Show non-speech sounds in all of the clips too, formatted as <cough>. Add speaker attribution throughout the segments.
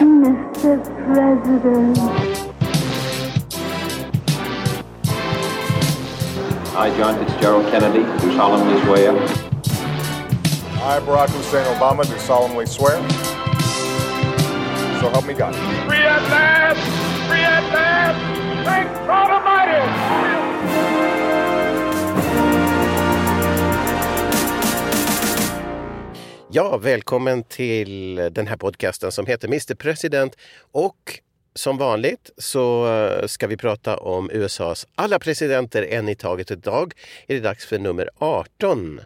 Speaker 1: Mr. President,
Speaker 2: I, John Fitzgerald Kennedy, do solemnly swear
Speaker 3: I, Barack Hussein Obama, do solemnly swear. So help me God.
Speaker 4: Free at last! Free at last! Thank God Almighty!
Speaker 5: Ja, välkommen till den här podcasten som heter Mr President och som vanligt så eh, ska vi prata om USAs alla presidenter en i taget idag. är det dags för nummer 18.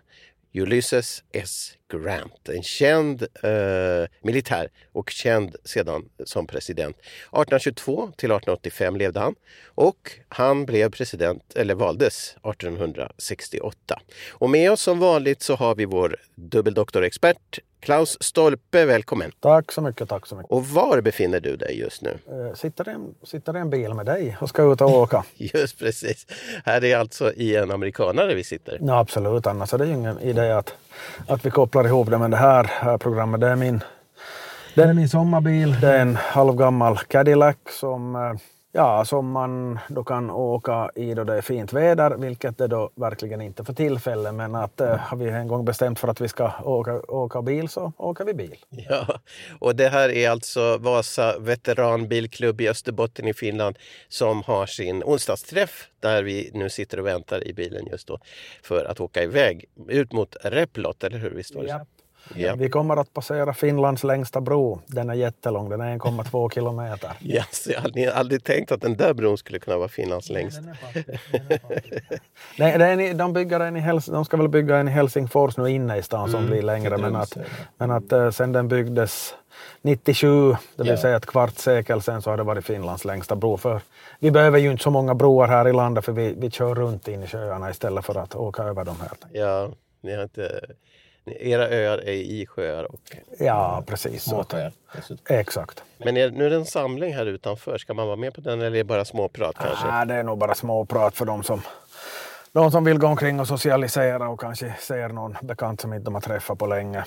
Speaker 5: Ulysses S. Grant, en känd eh, militär och känd sedan som president. 1822 till 1885 levde han och han blev president, eller valdes 1868. Och med oss som vanligt så har vi vår dubbeldoktorexpert Klaus Stolpe, välkommen!
Speaker 6: Tack så mycket, tack så mycket.
Speaker 5: Och var befinner du dig just nu?
Speaker 6: Eh, Sitter i en, sitter i en bil med dig och ska ut och åka? <laughs>
Speaker 5: Just precis. Här är alltså i en amerikanare vi sitter.
Speaker 6: Ja, absolut, annars är det ju ingen idé att, att vi kopplar ihop det med det här, här programmet. Det är min, det är min sommarbil. Det är en halvgammal Cadillac som, eh, ja, som man då kan åka i då det är fint väder, vilket det då verkligen inte för tillfället. Men att eh, har vi en gång bestämt för att vi ska åka, åka bil så åker vi bil.
Speaker 5: Ja, och det här är alltså Vasa veteranbilklubb i Österbotten i Finland som har sin onsdagsträff där vi nu sitter och väntar i bilen just då för att åka iväg ut mot Replot, eller hur? Visst var det så? Ja.
Speaker 6: Vi kommer att passera Finlands längsta bro. Den är jättelång, den är 1,2 kilometer. <laughs>
Speaker 5: Yes, jag hade aldrig tänkt att den där bron skulle kunna vara Finlands längst.
Speaker 6: Den är <laughs> de, bygger en i Hels, de ska väl bygga en i Helsingfors nu inne i stan som blir längre. Men att, men att eh, sen den byggdes 97, det vill
Speaker 5: Ja.
Speaker 6: säga ett kvarts sekel sen, så har det varit Finlands längsta bro. För vi behöver ju inte så många broar här i landet för vi, vi kör runt in i sjöarna istället för att åka över dem här.
Speaker 5: Ja, ni har inte... Era öar är i sjöar och
Speaker 6: Ja, precis. Så att,
Speaker 5: sjöar. dessutom.
Speaker 6: exakt.
Speaker 5: Men är, nu är det en samling här utanför. Ska man vara med på den eller är det bara småprat kanske?
Speaker 6: Nej, det är nog bara småprat för de som, de som vill gå omkring och socialisera och kanske ser någon bekant som inte de har träffat på länge.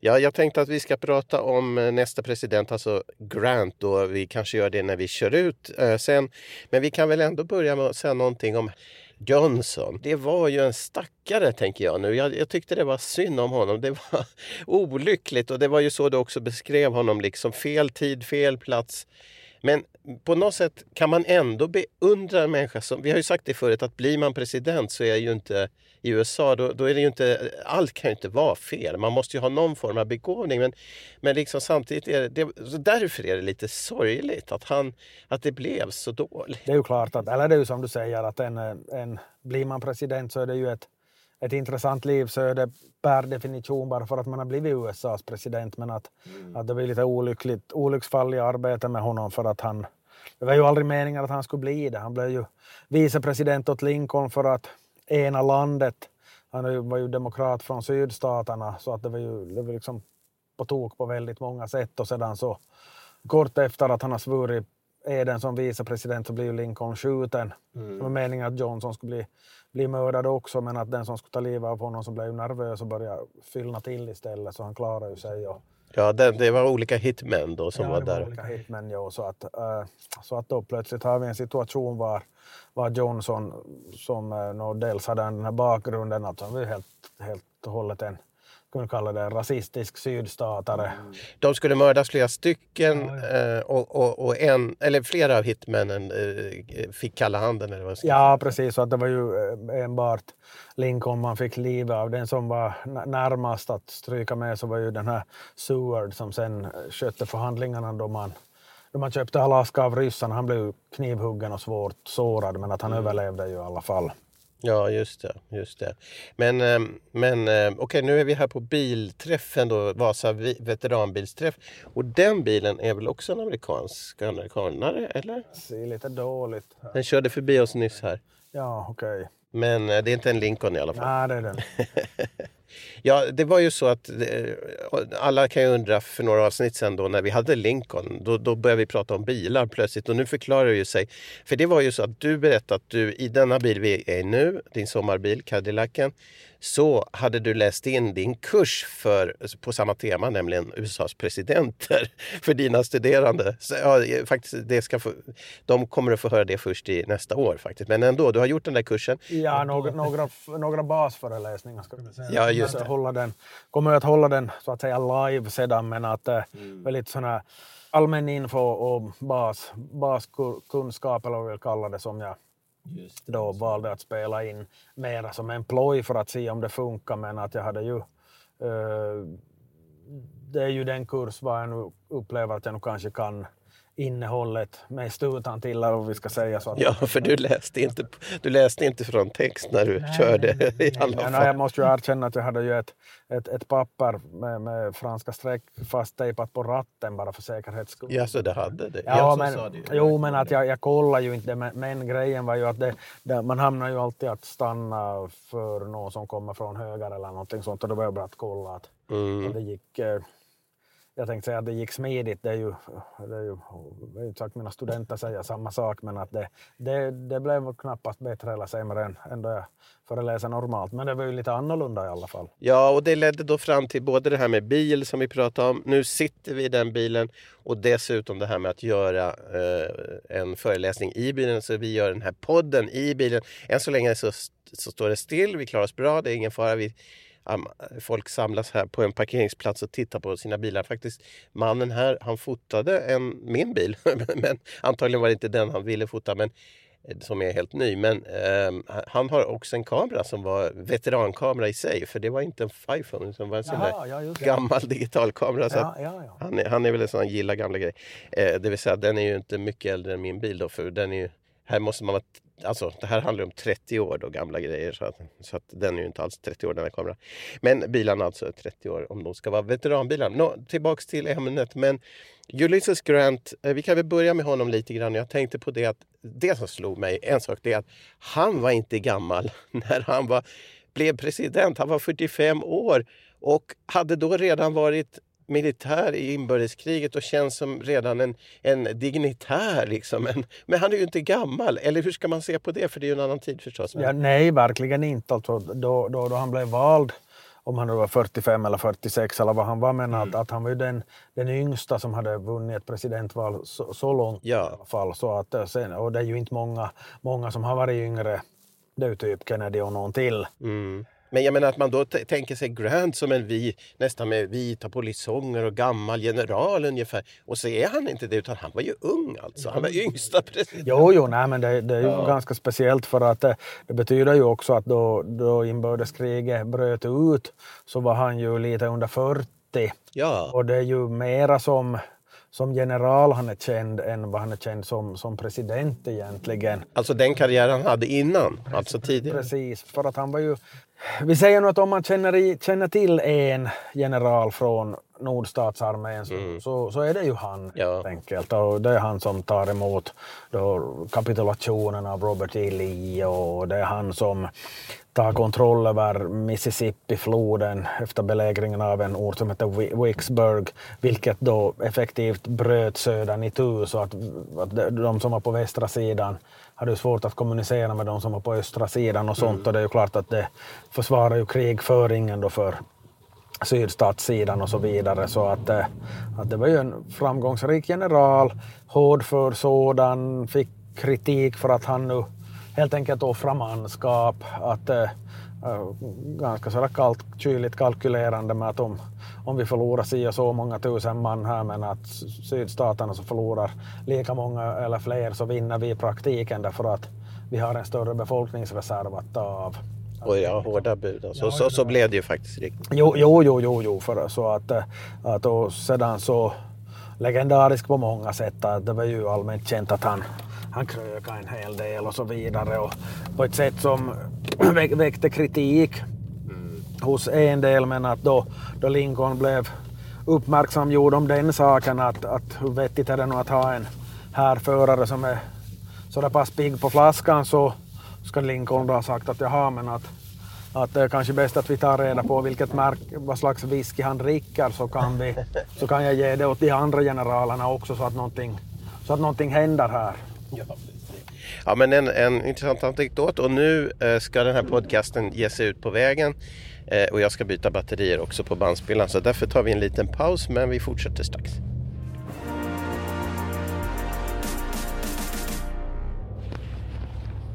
Speaker 5: Ja, jag tänkte att vi ska prata om eh, nästa president, alltså Grant. Då. Vi kanske gör det när vi kör ut eh, sen. Men vi kan väl ändå börja med att säga någonting om Jönsson. Det var ju en stackare, tänker jag nu. Jag, jag tyckte det var synd om honom. Det var <laughs> olyckligt och det var ju så du också beskrev honom. liksom Fel tid, fel plats. Men på något sätt kan man ändå beundra en människa som... Vi har ju sagt det förut att blir man president så är ju inte i USA, då, då är det ju inte... Allt kan ju inte vara fel. Man måste ju ha någon form av begåvning. Men, men liksom samtidigt är det, det... Därför är det lite sorgligt att, han, att det blev så dåligt.
Speaker 6: Det är ju klart att, eller det är ju som du säger, att en, en, blir man president så är det ju ett, ett intressant liv så är det per definition bara för att man har blivit USAs president. Men att, att det var lite olyckligt, olycksfall i arbetet med honom för att han... Det var ju aldrig meningen att han skulle bli det. Han blev ju vicepresident åt Lincoln för att ena landet. Han var ju demokrat från sydstaterna så att det var ju det var liksom på tok på väldigt många sätt och sedan så kort efter att han har svurit eden som vicepresident så blir ju Lincoln skjuten. Det var meningen att Johnson skulle bli, bli mördad också men att den som skulle ta livet av honom så blev nervös och började fyllna till istället så han klarade ju sig. Och,
Speaker 5: Ja, det, det var olika hitmen då som
Speaker 6: Ja,
Speaker 5: var
Speaker 6: det
Speaker 5: där.
Speaker 6: olika hitmen, ja, så, att, eh, så att då plötsligt har vi en situation var, var Johnson som uh, dels hade den här bakgrunden att han var helt, helt och hållet en man kalla det, rasistisk sydstatare.
Speaker 5: De skulle mördas flera stycken eh, och, och, och en, eller flera av hitmännen eh, fick kalla handen. Eller vad
Speaker 6: Ja, precis. Så att det var ju eh, enbart Lincoln man fick livet av. Den som var närmast att stryka med så var ju den här Seward som sen skötte förhandlingarna då man, då man köpte Alaska av ryssarna. Han blev knivhuggen och svårt sårad men att han överlevde ju i alla fall.
Speaker 5: Ja, just det. Just det. Men, eh, men eh, okej, nu är vi här på bilträffen då, Vasa veteranbilsträff. Och den bilen är väl också en amerikansk amerikanare, eller?
Speaker 6: Ser lite dåligt.
Speaker 5: Den körde förbi oss nyss här.
Speaker 6: Ja, okej.
Speaker 5: Men eh, det är inte en Lincoln i alla fall.
Speaker 6: Nej, det är den. <laughs>
Speaker 5: Ja, det var ju så att eh, alla kan ju undra för några avsnitt sedan då när vi hade Lincoln, då, då började vi prata om bilar plötsligt och nu förklarar det ju sig. För det var ju så att du berättade att du i denna bil vi är i nu, din sommarbil Cadillacen, så hade du läst in din kurs för, på samma tema, nämligen USAs presidenter <laughs> för dina studerande. Så, ja, faktiskt, det ska få, de kommer att få höra det först i nästa år faktiskt. Men ändå, du har gjort den där kursen.
Speaker 6: Ja, några, några, några basföreläsningar ska vi säga.
Speaker 5: Ja, just
Speaker 6: Att
Speaker 5: det.
Speaker 6: Hålla den, kommer att hålla den så att säga live sedan men att eh, väldigt sån här allmän info och bas, baskunskap eller vad vi vill kalla det som jag då valde att spela in mera som en ploj för att se om det funkar men att jag hade ju eh, det är ju den kurs vad jag nu upplever att jag nu kanske kan innehållet mest utan till eller vad vi ska säga så att
Speaker 5: Ja, för du läste inte, du läste inte från text när du körde i alla
Speaker 6: Ja,
Speaker 5: fall.
Speaker 6: nej, jag måste ju erkänna att jag hade ju ett, ett, ett papper med, med franska streck fasttejpat på ratten bara för säkerhets skull.
Speaker 5: Ja, så det hade det.
Speaker 6: Ja,
Speaker 5: så
Speaker 6: men,
Speaker 5: ju.
Speaker 6: jo, men att jag, jag kollar ju inte. Men, men grejen var ju att det, det, man hamnar ju alltid att stanna för någon som kommer från höger eller någonting sånt. Och då var jag bara att kolla att,
Speaker 5: Mm.
Speaker 6: att det gick. Jag tänkte säga att det gick smidigt. Det är ju, det är ju, det är ju sagt mina studenter säger samma sak, men att det, det, det blev knappast bättre eller sämre än, än då jag föreläser normalt. Men det var ju lite annorlunda i alla fall.
Speaker 5: Ja, och det ledde då fram till både det här med bil som vi pratade om. Nu sitter vi i den bilen och dessutom det här med att göra eh, en föreläsning i bilen. Så vi gör den här podden i bilen. Än så länge så, så står det still. Vi klarar oss bra. Det är ingen fara. Vi, folk samlas här på en parkeringsplats och tittar på sina bilar. Faktiskt, mannen här, han fotade en, min bil. <laughs> men antagligen var det inte den han ville fota. Men som är helt ny. Men ehm, han har också en kamera som var veterankamera i sig. För det var inte en iPhone utan det var en sån
Speaker 6: Jaha,
Speaker 5: där
Speaker 6: ja,
Speaker 5: gammal digitalkamera. Så
Speaker 6: Ja, ja,
Speaker 5: han, är, han är väl en sån som gillar gamla grejer. Eh, det vill säga den är ju inte mycket äldre än min bil då. För den är ju, här måste man vara Alltså det här handlar om 30 år då, gamla grejer. Så att, så att den är ju inte alls 30 år den här kameran. Men bilarna alltså är 30 år om de ska vara veteranbilar. Nå, tillbaks till ämnet. Men Ulysses Grant, eh, vi kan väl börja med honom lite grann. Jag tänkte på det att det som slog mig, en sak, det är att han var inte gammal <laughs> när han var, blev president. Han var 45 år och hade då redan varit militär i inbördeskriget och känns som redan en, en dignitär. Liksom. Men, men han är ju inte gammal. Eller hur ska man se på det? För det är ju en annan tid förstås.
Speaker 6: Ja, nej, verkligen inte. Alltså, då, då, då han blev vald, om han nu var 45 eller 46 eller vad han var, men att, att han var ju den, den yngsta som hade vunnit ett presidentval så, så långt
Speaker 5: Ja.
Speaker 6: i alla fall. Så att, eh, sen, och det är ju inte många, många som har varit yngre. Det är ju typ Kennedy och någon till.
Speaker 5: Mm. Men jag menar att man då tänker sig Grant som en vi, nästan med vita polisonger och gammal general ungefär. Och så är han inte det utan han var ju ung alltså. Han var yngsta president.
Speaker 6: Jo, jo, nej, men det, det är ju ganska speciellt för att det, det betyder ju också att då, då inbördeskriget bröt ut så var han ju lite under 40.
Speaker 5: Ja.
Speaker 6: Och det är ju mera som, som general han är känd än vad han är känd som, som president egentligen.
Speaker 5: Alltså den karriär han hade innan, alltså tidigare.
Speaker 6: Precis, för att han var ju... Vi säger nu att om man känner, i, känner till en general från nordstatsarmén så, så, så är det ju han
Speaker 5: Ja.
Speaker 6: enkelt. Och det är han som tar emot då kapitulationen av Robert E. Lee och det är han som tar kontroll över Mississippi-floden efter belägringen av en ort som heter Vicksburg, vilket då effektivt bröt södern i tu så att, att de- som var på västra sidan hade svårt att kommunicera med de som var på östra sidan och sånt och det är ju klart att det försvarar ju krigföringen då för sydstatssidan och så vidare. Så att, eh, att det var ju en framgångsrik general, hård för sådan, fick kritik för att han nu helt enkelt offrar manskap. Att, eh, eh, ganska sådär kallt, kyligt kalkylerande med att om, om vi förlorar si och så många tusen man här men att sydstaterna så förlorar lika många eller fler så vinner vi i praktiken därför att vi har en större befolkningsreserv att ta av.
Speaker 5: Och ja, hårda bud. Alltså. Så, så blev det ju faktiskt riktigt.
Speaker 6: Jo, jo, jo, jo, jo för så att, att och sedan så legendarisk på många sätt. Det var ju allmänt känt att han, han krökade en hel del och så vidare och på ett sätt som <clears throat> väck- väckte kritik hos en del men att då, då Lincoln blev uppmärksamgjord om den saken att, att hur vettigt är det nu att ha en härförare som är sådär pass pigg på flaskan så ska Lincoln då ha sagt att jaha men att, att det är kanske bäst att vi tar reda på vilket märk, vad slags whisky han dricker så kan, vi, så kan jag ge det åt de andra generalerna också så att någonting, så att någonting händer här.
Speaker 5: Ja, men en, en intressant anekdot och nu eh, ska den här podcasten ge sig ut på vägen eh, och jag ska byta batterier också på bandspelaren så därför tar vi en liten paus men vi fortsätter strax.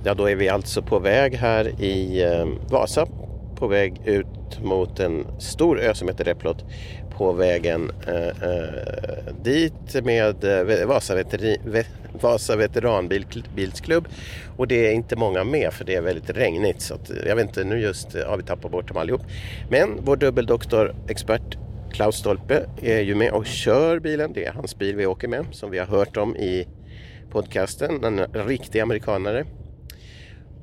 Speaker 5: Ja, då är vi alltså på väg här i eh, Vasa på väg ut mot en stor ö som heter Replot på vägen eh, eh, dit med eh, Vasa, veteri, Vasa veteranbilsklubb och det är inte många med för det är väldigt regnigt så att, jag vet inte, nu just eh, har vi tappat bort dem allihop. Men vår dubbeldoktor, expert Klaus Stolpe är ju med och kör bilen. Det är hans bil vi åker med som vi har hört om i podcasten. En riktig amerikanare.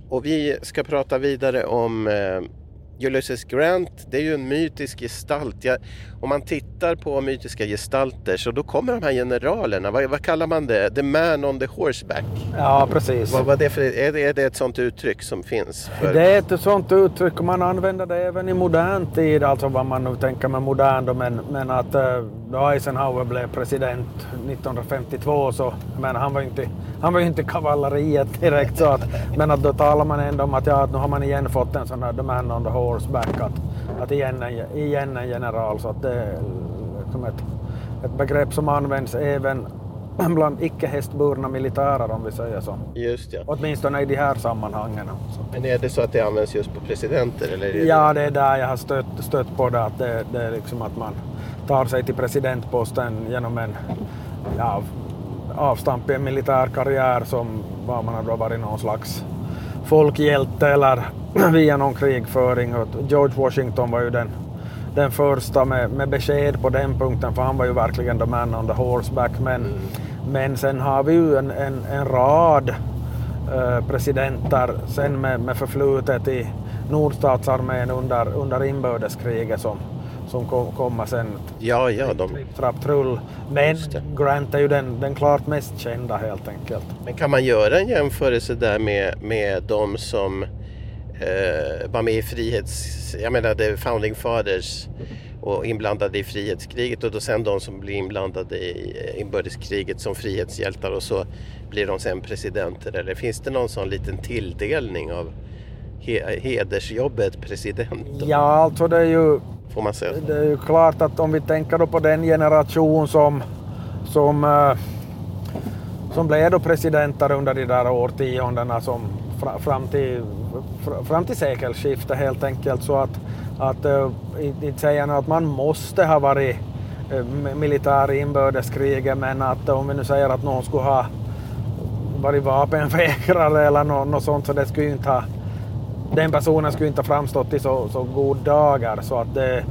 Speaker 5: Och vi ska prata vidare om eh, Ulysses Grant. Det är ju en mytisk gestalt. Jag, om man tittar på mytiska gestalter så då kommer de här generalerna. Vad, vad kallar man det? The man on the horseback.
Speaker 6: Ja, precis.
Speaker 5: Vad, vad det för, är, det, är det ett sånt uttryck som finns? För,
Speaker 6: Det är ett sånt uttryck och man använder det även i modern tid, alltså vad man nu tänker med modern då, men, men att eh, då Eisenhower blev president 1952 så, men han var ju inte, han var inte kavalleriet direkt så att, men att då talar man ändå om att ja, att nu har man igen fått en sån här the man on the horseback, att, att igen, en, igen en general så att det är liksom ett, ett begrepp som används även bland icke hästburna militärer om vi säger så.
Speaker 5: Just ja.
Speaker 6: Åtminstone i de här sammanhangen. Så.
Speaker 5: Men är det så att det används just på presidenter? Eller det
Speaker 6: Ja, det är där jag har stött, stött på det, att det, det är liksom att man tar sig till presidentposten genom en ja, avstamp i en militär karriär som var man har då varit någon slags folkhjälte eller <clears throat> via någon krigföring. George Washington var ju den, den första med, med besked på den punkten för han var ju verkligen the man on the horseback. Men, men sen har vi ju en, en, en rad eh, presidenter sen med, med förflutet i nordstatsarmén under, under inbördeskriget som, som kom, kommer sen.
Speaker 5: Ja, ja, de,
Speaker 6: Trapp, trull. Men. Grant är ju den, den klart mest kända helt enkelt.
Speaker 5: Men kan man göra en jämförelse där med, med de som eh, var med i frihets... Jag menar, the founding fathers och inblandade i frihetskriget och då sen de som blir inblandade i eh, inbördeskriget som frihetshjältar och så blir de sen presidenter. Eller finns det någon sån liten tilldelning av he, hedersjobbet president?
Speaker 6: Ja, alltså det är ju
Speaker 5: Får man säga?
Speaker 6: Det är ju klart att om vi tänker då på den generation som, som, eh, som blev då presidenter under de där årtiondena som fra- fram till, fr- fram till sekelskiftet helt enkelt så att, att eh, inte säga att man måste ha varit eh, mi- militär i inbördeskriget men att om vi nu säger att någon skulle ha varit vapenvägrare eller något, något sånt så det skulle inte ha den personen skulle inte ha framstått i så, så god dagar. Så att det,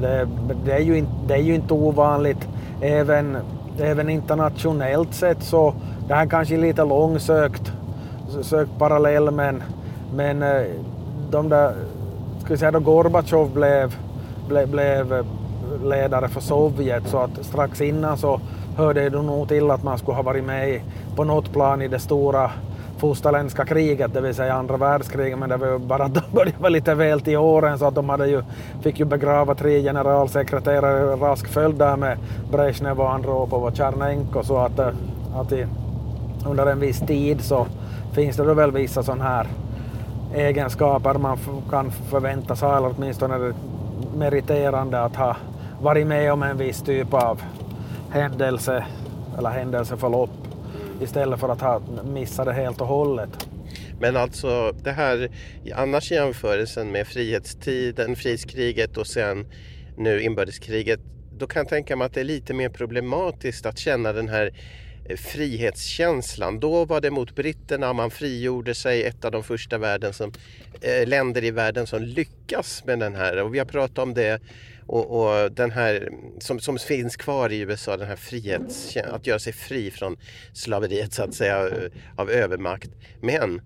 Speaker 6: det, det, är ju inte, det är ju inte ovanligt. Även, även internationellt sett så, det här kanske är lite långsökt sökt parallell men, men eh, de där, ska vi säga då Gorbatjov blev, blev, blev ledare för Sovjet så att strax innan så hörde det nog till att man skulle ha varit med i, på något plan i det stora fosterländska kriget, det vill säga andra världskriget, men det var ju bara att de <laughs> började vara lite väl till åren så att de hade ju, fick ju begrava tre generalsekreterare i rask följd där med Brezhnev och Andropov och Tjernenko så att, eh, att i, under en viss tid så finns det då väl vissa sådana här egenskaper man kan förväntas ha, eller åtminstone är det meriterande att ha varit med om en viss typ av händelse eller händelseförlopp istället för att ha missat det helt och hållet.
Speaker 5: Men alltså det här, annars jämförelsen med frihetstiden, frihetskriget och sen nu inbördeskriget. Då kan jag tänka mig att det är lite mer problematiskt att känna den här frihetskänslan. Då var det mot britterna, man frigjorde sig, ett av de första världen som, eh, länder i världen som lyckas med den här. Och vi har pratat om det Och, och den här som, som finns kvar i USA, den här frihets, att göra sig fri från slaveriet så att säga av övermakt. Men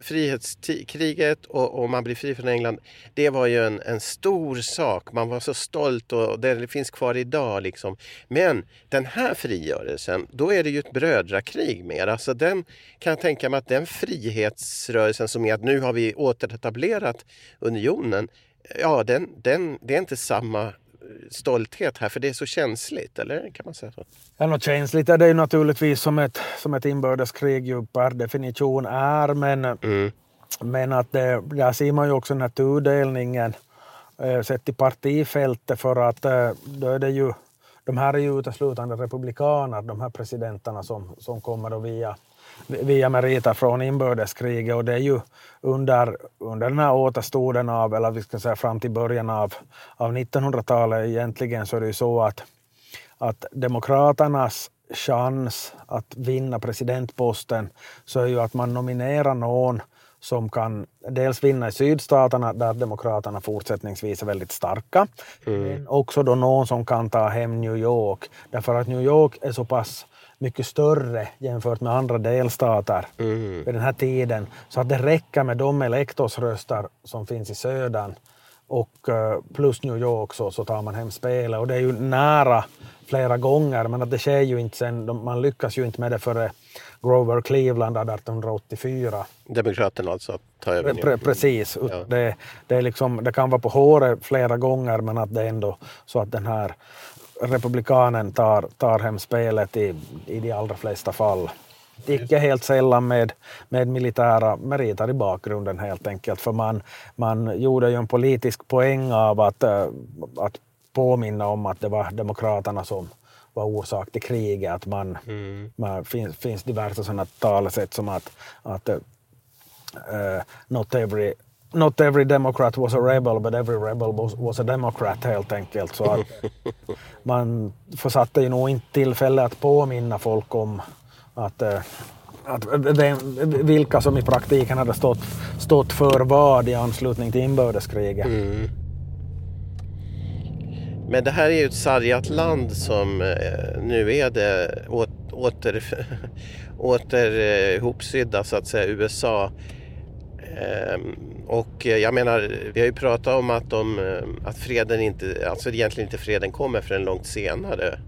Speaker 5: frihetskriget och, och, man blir fri från England, det var ju en, en stor sak. Man var så stolt och det finns kvar idag. Liksom. Men den här frigörelsen, då är det ju ett brödrakrig mer. Alltså den kan jag tänka mig att den frihetsrörelsen som är att nu har vi återetablerat unionen, ja den, den, det är inte samma stolthet här för det är så känsligt, eller kan man säga så?
Speaker 6: Ja, något känsligt är det ju naturligtvis som ett, som ett inbördeskrig ju per definition är men, mm. men att det, där ser man ju också den här tudelningen eh, sett i partifältet för att eh, då är det ju de här är ju uteslutande republikaner, de här presidenterna som, som kommer då via via meriter från inbördeskriget och det är ju under, under den här återstoden av, eller vi ska säga fram till början av, av 1900-talet egentligen så är det ju så att, att demokraternas chans att vinna presidentposten så är ju att man nominerar någon som kan dels vinna i sydstaterna där demokraterna fortsättningsvis är väldigt starka, mm. men också då någon som kan ta hem New York. Därför att New York är så pass mycket större jämfört med andra delstater mm. vid den här tiden. Så att det räcker med de elektorsröster som finns i södern och eh, plus New York så, så tar man hem spelet. Och det är ju nära flera gånger men att det sker ju inte sen, man lyckas ju inte med det före Grover Cleveland 1884.
Speaker 5: Demokraterna alltså tar över?
Speaker 6: Pre precis. Ja. Det, det, är liksom, det kan vara på håret flera gånger men att det är ändå så att den här republikanen tar, tar hem spelet i, i de allra flesta fall. Icke helt sällan med, med militära meriter i bakgrunden helt enkelt, för man, man gjorde ju en politisk poäng av att, äh, att påminna om att det var demokraterna som var orsak till kriget. Att man, mm. man finns, finns diverse sådana talesätt som att, att uh, not every not every democrat was a rebel but every rebel was, was a democrat helt enkelt. Så att <laughs> man försatte ju nog inte tillfälle att påminna folk om att, eh, att vilka som i praktiken hade stått, stått för vad i anslutning till inbördeskriget. Mm.
Speaker 5: Men det här är ju ett sargat land som eh, nu är det åter, <laughs> åter eh, ihopsydda så att säga USA Ehm, och jag menar, vi har ju pratat om att, de, ehm, att freden inte, alltså egentligen inte freden kommer förrän långt senare.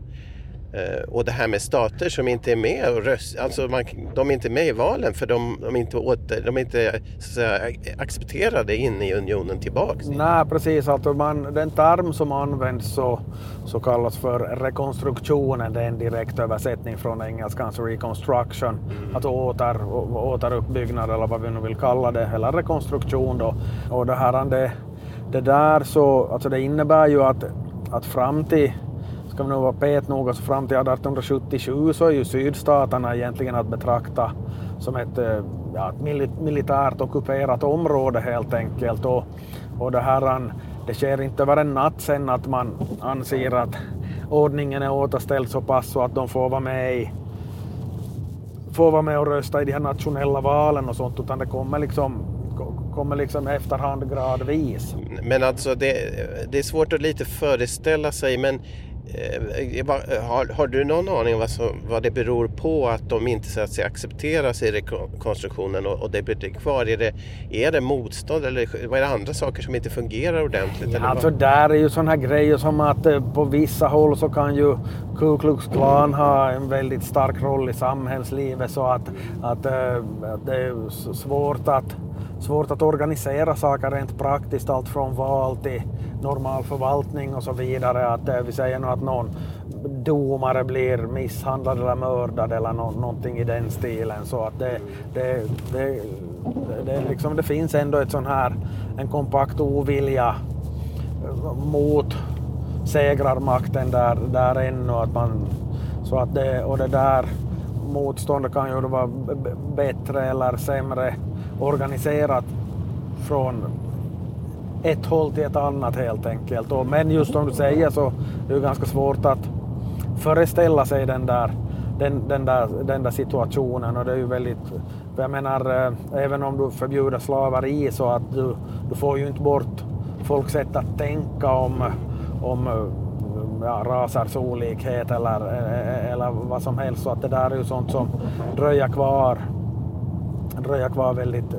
Speaker 5: Eh, och det här med stater som inte är med och röst, alltså man, de är inte med i valen för de, de är inte, åter, de är inte säga, accepterade in i unionen tillbaks.
Speaker 6: Nej precis, alltså man, den term som används så, så kallas för rekonstruktionen, det är en direkt översättning från engelskans reconstruction, mm. alltså åter, återuppbyggnad eller vad vi nu vill kalla det, eller rekonstruktion då. Och det här det, det där så, alltså det innebär ju att, att fram till ska vi nu vara petnoga så fram till 1877 så är ju sydstaterna egentligen att betrakta som ett, eh, ja, ett militärt ockuperat område helt enkelt. Och, och det, här, det sker inte över en natt sen att man anser att ordningen är återställd så pass så att de får vara med i får vara med och rösta i de här nationella valen och sånt utan det kommer liksom kommer liksom efterhand gradvis.
Speaker 5: Men alltså det, det är svårt att lite föreställa sig men har, har, du någon aning om vad, som, vad det beror på att de inte så att säga, accepteras i rekonstruktionen och, och det blir kvar? Är det, är det motstånd eller vad är det andra saker som inte fungerar ordentligt?
Speaker 6: Ja, alltså där är ju sådana här grejer som att eh, på vissa håll så kan ju Ku Klux Klan ha en väldigt stark roll i samhällslivet så att, att, eh, att det är svårt att svårt att organisera saker rent praktiskt, allt från val till normal förvaltning och så vidare. Att eh, vi säger nu att någon domare blir misshandlad eller mördad eller no någonting i den stilen. Så att det, det, det, det, liksom, det finns ändå ett sån här, en kompakt ovilja eh, mot segrarmakten där, där ännu. Att man, så att det, och det där motståndet kan ju vara bättre eller sämre organiserat från ett håll till ett annat helt enkelt. Och, men just som du säger så är det ganska svårt att föreställa sig den där, den, den, där, den där situationen och det är ju väldigt, jag menar eh, även om du förbjuder slaveri så att du, du får ju inte bort folks sätt att tänka om, om eh, ja, rasers olikhet eller, eh, eller vad som helst. Så att det där är ju sånt som dröjer kvar dröja kvar väldigt,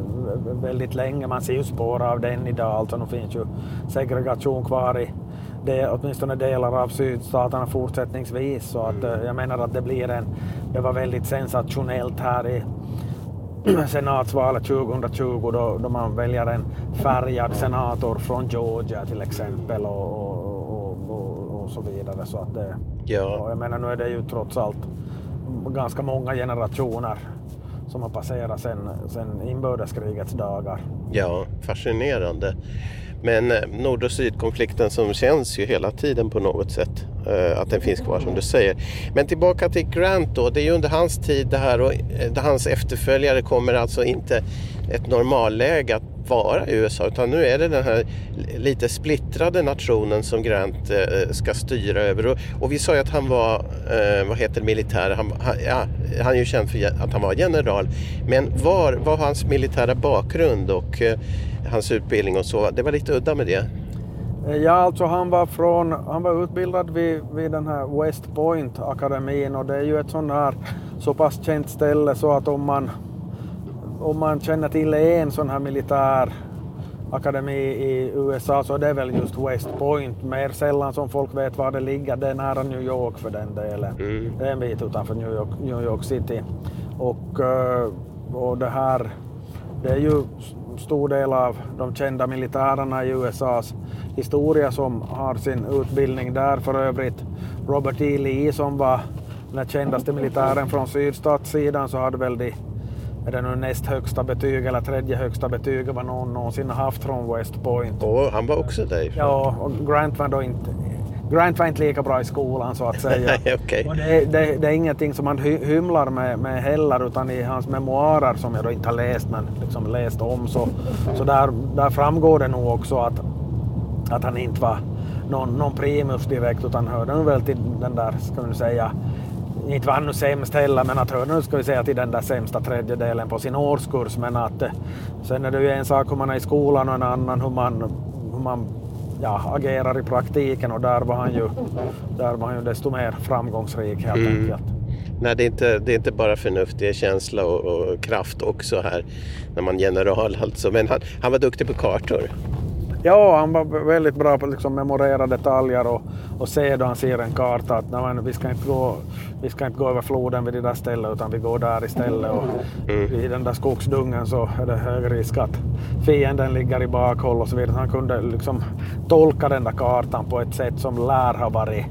Speaker 6: väldigt länge. Man ser ju spår av den idag. Alltså nu finns ju segregation kvar i det, åtminstone delar av sydstaterna fortsättningsvis. Så att, eh, jag menar att det blir en... Det var väldigt sensationellt här i <clears throat> senatsvalet 2020 då, då man väljer en färgad senator från Georgia till exempel och, och, och, och så vidare. Så att det,
Speaker 5: Ja.
Speaker 6: jag menar nu är det ju trots allt ganska många generationer som har passerat sen, sen inbördeskrigets dagar.
Speaker 5: Ja, fascinerande. Men eh, nord och sydkonflikten som känns ju hela tiden på något sätt. Eh, att den finns kvar som du säger. Men tillbaka till Grant då. Det är ju under hans tid det här och eh, hans efterföljare kommer alltså inte ett normalläge att vara i USA utan nu är det den här lite splittrade nationen som Grant eh, ska styra över. Och, och vi sa ju att han var, eh, vad heter det, militär, han, han, ja, han är ju känd för att han var general. Men var var hans militära bakgrund och eh, hans utbildning och så, det var lite udda med det.
Speaker 6: Eh, ja, alltså han var, från, han var utbildad vid, vid den här West Point akademin och det är ju ett sånt här så pass känt ställe så att om man, om man känner till en sån här militär akademi i USA så det är väl just West Point. Mer sällan som folk vet var det ligger. Det är nära New York för den delen. Det är en bit utanför New York, New York City. Och, eh, och det här, det är ju stor del av de kända militärerna i USAs historia som har sin utbildning där. För övrigt Robert E. Lee som var den kändaste militären från sydstatssidan så hade väl de är det nu näst högsta betyg eller tredje högsta betyg vad någon någonsin har haft från West Point.
Speaker 5: Och han var också därifrån.
Speaker 6: Ja, och Grant var då inte Grant var inte lika bra i skolan så att <laughs> säga.
Speaker 5: Okej.
Speaker 6: Och det, det, det är ingenting som han hy, hymlar med, med heller utan i hans memoarer som jag då inte har läst men liksom läst om så, så där, där framgår det nog också att, att han inte var någon, någon primus direkt utan hörde väl till den där, ska vi säga, inte var han nu sämst heller, men att nu ska vi säga till den där sämsta tredjedelen på sin årskurs. Men att eh, sen är det ju en sak hur man är i skolan och en annan hur man, hur man ja, agerar i praktiken och där var han ju, där var han ju desto mer framgångsrik helt enkelt.
Speaker 5: Nej, det är, inte, det är inte bara förnuft, det är känsla och, och kraft också här. När man general alltså. Men han, han var duktig på kartor.
Speaker 6: Ja, han var väldigt bra på att liksom memorera detaljer och, och se då han ser en karta att nej, vi, ska inte gå, vi ska inte gå över floden vid det där stället utan vi går där istället. Och I den där skogsdungen så är det hög risk att fienden ligger i bakhåll och så vidare. Han kunde liksom tolka den där kartan på ett sätt som lär ha varit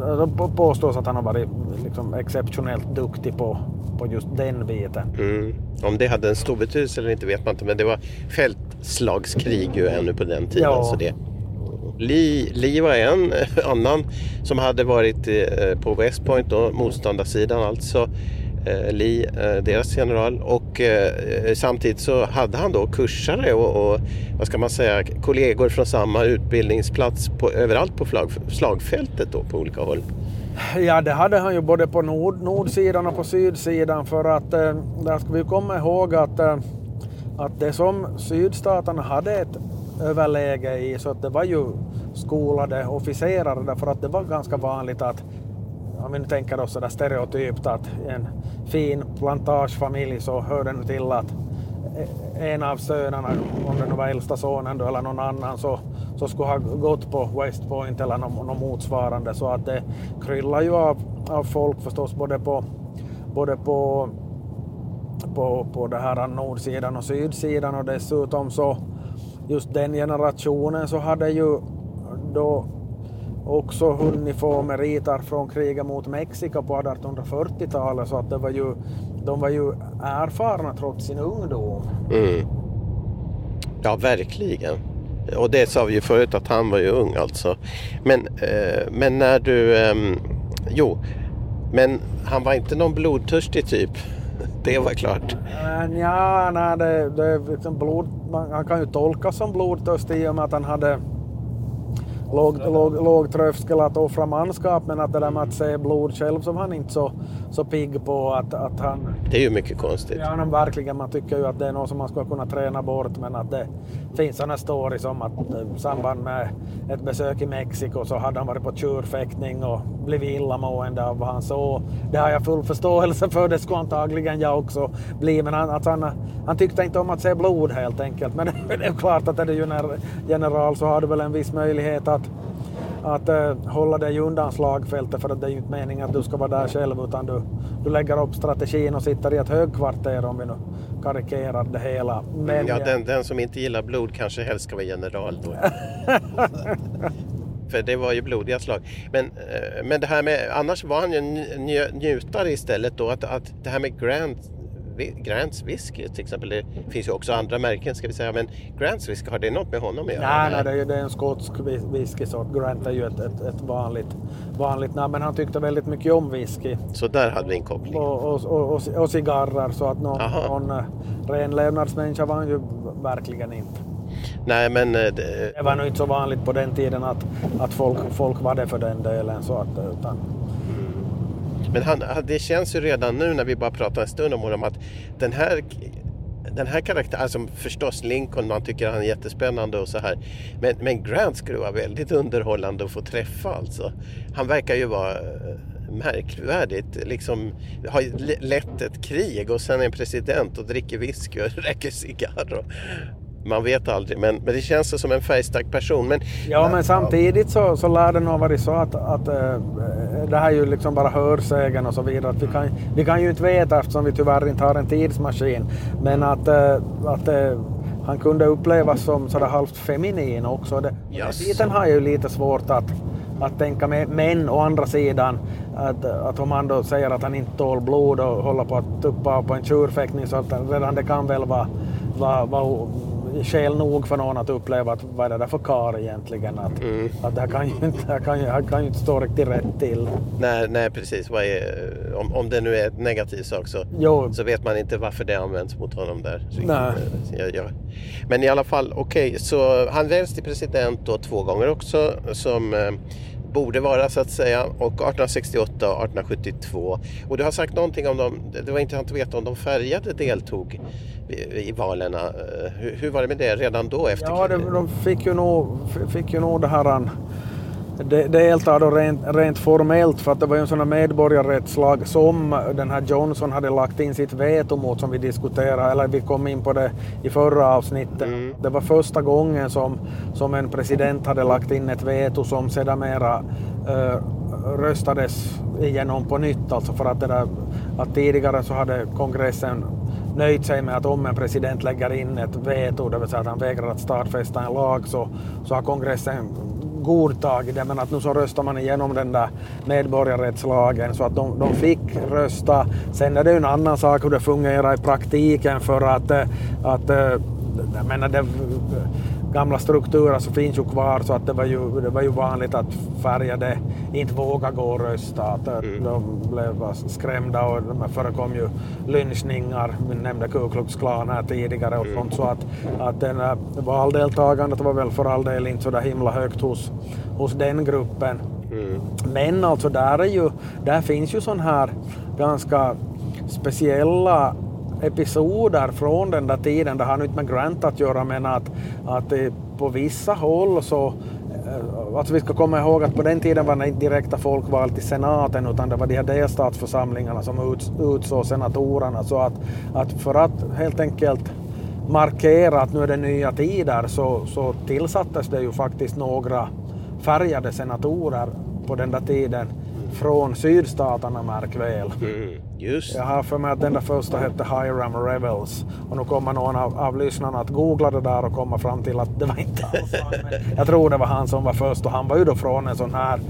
Speaker 6: det påstås att han har varit liksom exceptionellt duktig på, på just den biten.
Speaker 5: Mm. Om det hade en stor betydelse eller inte vet man inte. Men det var fältslagskrig ju ännu på den tiden.
Speaker 6: Ja.
Speaker 5: Så det. Lee, Lee var en eh, annan som hade varit eh, på West Point, då, motståndarsidan alltså. Eh, Lee, deras general. Och eh, samtidigt så hade han då kursare och, och vad ska man säga, kollegor från samma utbildningsplats på, överallt på flag, slagfältet då på olika håll.
Speaker 6: Ja, det hade han ju både på nord, nordsidan och på sydsidan för att eh, där ska vi komma ihåg att, eh, att det som sydstaterna hade ett överläge i så att det var ju skolade officerare därför att det var ganska vanligt att om vi nu tänker oss sådär stereotypt att en fin plantagefamilj så hör det nu till att eh, en av sönerna, om det nu var äldsta sonen då, eller någon annan, så, som skulle ha gått på West Point eller något, något motsvarande. Så att det kryllar ju av, av folk förstås både på, både på, på, på det här nordsidan och sydsidan och dessutom så just den generationen så hade ju då också hunnit få meriter från kriget mot Mexiko på 1840-talet så att det var ju, de var ju erfarna trots sin ungdom.
Speaker 5: Mm. Ja, verkligen. Och det sa vi ju förut att han var ju ung alltså. Men, eh, men när du... Eh, jo, men han var inte någon blodtörstig typ. <laughs> Det var klart.
Speaker 6: Ja, nej, det, det är liksom blod, man, han kan ju tolkas som blodtörstig i och med att han hade låg, låg, låg tröskel att offra manskap men att det där med att se blod själv så var han inte så, så pigg på att, att han...
Speaker 5: Det är ju mycket konstigt.
Speaker 6: Ja, men verkligen. Man tycker ju att det är något som man ska kunna träna bort men att det finns sådana stories om att eh, i samband med ett besök i Mexiko så hade han varit på tjurfäktning och blivit illamående av vad han såg. Det har jag full förståelse för, det skulle antagligen jag också bli men han, alltså han, han tyckte inte om att se blod helt enkelt. Men <laughs> det är klart att är du general så har du väl en viss möjlighet att att uh, hålla dig undan slagfältet för att det är ju inte meningen att du ska vara där själv utan du, du lägger upp strategin och sitter i ett högkvarter om vi nu karikerar det hela.
Speaker 5: Men, ja, den, den som inte gillar blod kanske helst ska vara general då. <laughs> för det var ju blodiga slag. Men, eh, men det här med, annars var han ju njutare istället då, att, att det här med Grant Grants whisky till exempel. Det finns ju också andra märken ska vi säga. Men Grants whisky, har det något med honom att göra?
Speaker 6: Nej, nej det, är, det är en skotsk whiskysort. Grant är ju ett, ett, ett, vanligt, vanligt namn. Men han tyckte väldigt mycket om whisky.
Speaker 5: Så där hade vi en koppling?
Speaker 6: Och, och, och, och, och cigarrer. Så att någon, någon eh, renlevnadsmänniska var han ju verkligen inte.
Speaker 5: Nej, men... Eh,
Speaker 6: det... det var nog inte så vanligt på den tiden att, att folk, folk var det för den delen. Så att, utan,
Speaker 5: men han, det känns ju redan nu när vi bara pratar en stund om honom att den här den här karaktären, alltså förstås Lincoln, man tycker han är jättespännande och så här. Men, men Grant skulle vara väldigt underhållande att få träffa alltså. Han verkar ju vara eh, märkvärdigt, liksom har lett ett krig och sen är en president och dricker whisky och <laughs> röker cigarr. Man vet aldrig, men, men det känns som en färgstark person. Men,
Speaker 6: ja, men samtidigt så, så lär det nog varit så att, att äh, det här är ju liksom bara hörsägen och så vidare. Att vi, kan, vi kan ju inte veta eftersom vi tyvärr inte har en tidsmaskin. Men att, äh, att äh, han kunde upplevas som sådär halvt feminin också. Det, yes. Titeln har jag ju lite svårt att, att tänka mig. Men å andra sidan, att, att om han då säger att han inte tål blod och håller på att tuppa på en tjurfäktning så att redan det kan väl vara, vara, vara skäl nog för någon att uppleva att vad är det där för kar egentligen? Att, mm. att det här kan ju inte, det kan ju, kan ju inte stå riktigt rätt till.
Speaker 5: Nej, nej precis. Är, om, om det nu är en negativ sak så, så vet man inte varför det används mot honom där.
Speaker 6: Nej.
Speaker 5: Ja, ja. Men i alla fall, okej, okay, så han väljs till president då två gånger också som eh, borde vara så att säga och 1868 och 1872. Och du har sagt någonting om dem, det var intressant att veta om de färgade deltog i valen. Eh, hur, hur, var det med det redan då? Efter
Speaker 6: ja, det, de fick ju nog, fick ju nog det här det, delta då rent, rent formellt för att det var ju en sån här medborgarrättslag som den här Johnson hade lagt in sitt veto mot som vi diskuterade, eller vi kom in på det i förra avsnittet. Mm. Det var första gången som, som en president hade lagt in ett veto som sedermera äh, röstades igenom på nytt. Alltså för att, det där, att tidigare så hade kongressen nöjt sig med att om en president lägger in ett veto, det vill säga att han vägrar att stadfästa en lag, så, så har kongressen godtagit det, men att nu så röstar man igenom den där medborgarrättslagen så att de, de fick rösta. Sen är det ju en annan sak hur det fungerar i praktiken för att, eh, att eh, jag menar, det, gamla strukturer så finns ju kvar så att det var ju, det var ju vanligt att färgade inte vågade gå och rösta. Att mm. De blev skrämda och det förekom ju lynchningar. Vi nämnde Ku Klux Klan här tidigare och mm. sånt. Så att, att den valdeltagandet var väl för all del inte så där himla högt hos, hos den gruppen. Mm. Men alltså där, är ju, där finns ju sån här ganska speciella episoder från den där tiden. Det har nu inte med Grant att göra men att, att på vissa håll så eh, Alltså vi ska komma ihåg att på den tiden var det inte direkta folkval till senaten utan det var de här delstatsförsamlingarna som uts, utsåg senatorerna. Så att, att för att helt enkelt markera att nu är det nya tider så, så tillsattes det ju faktiskt några färgade senatorer på den där tiden från sydstaterna märk väl.
Speaker 5: Mm, just.
Speaker 6: Jag har för mig att den där första hette Hiram Rebels och nu kommer någon av, av lyssnarna att googla det där och komma fram till att det var inte alls han. Jag tror det var han som var först och han var ju då från en sån här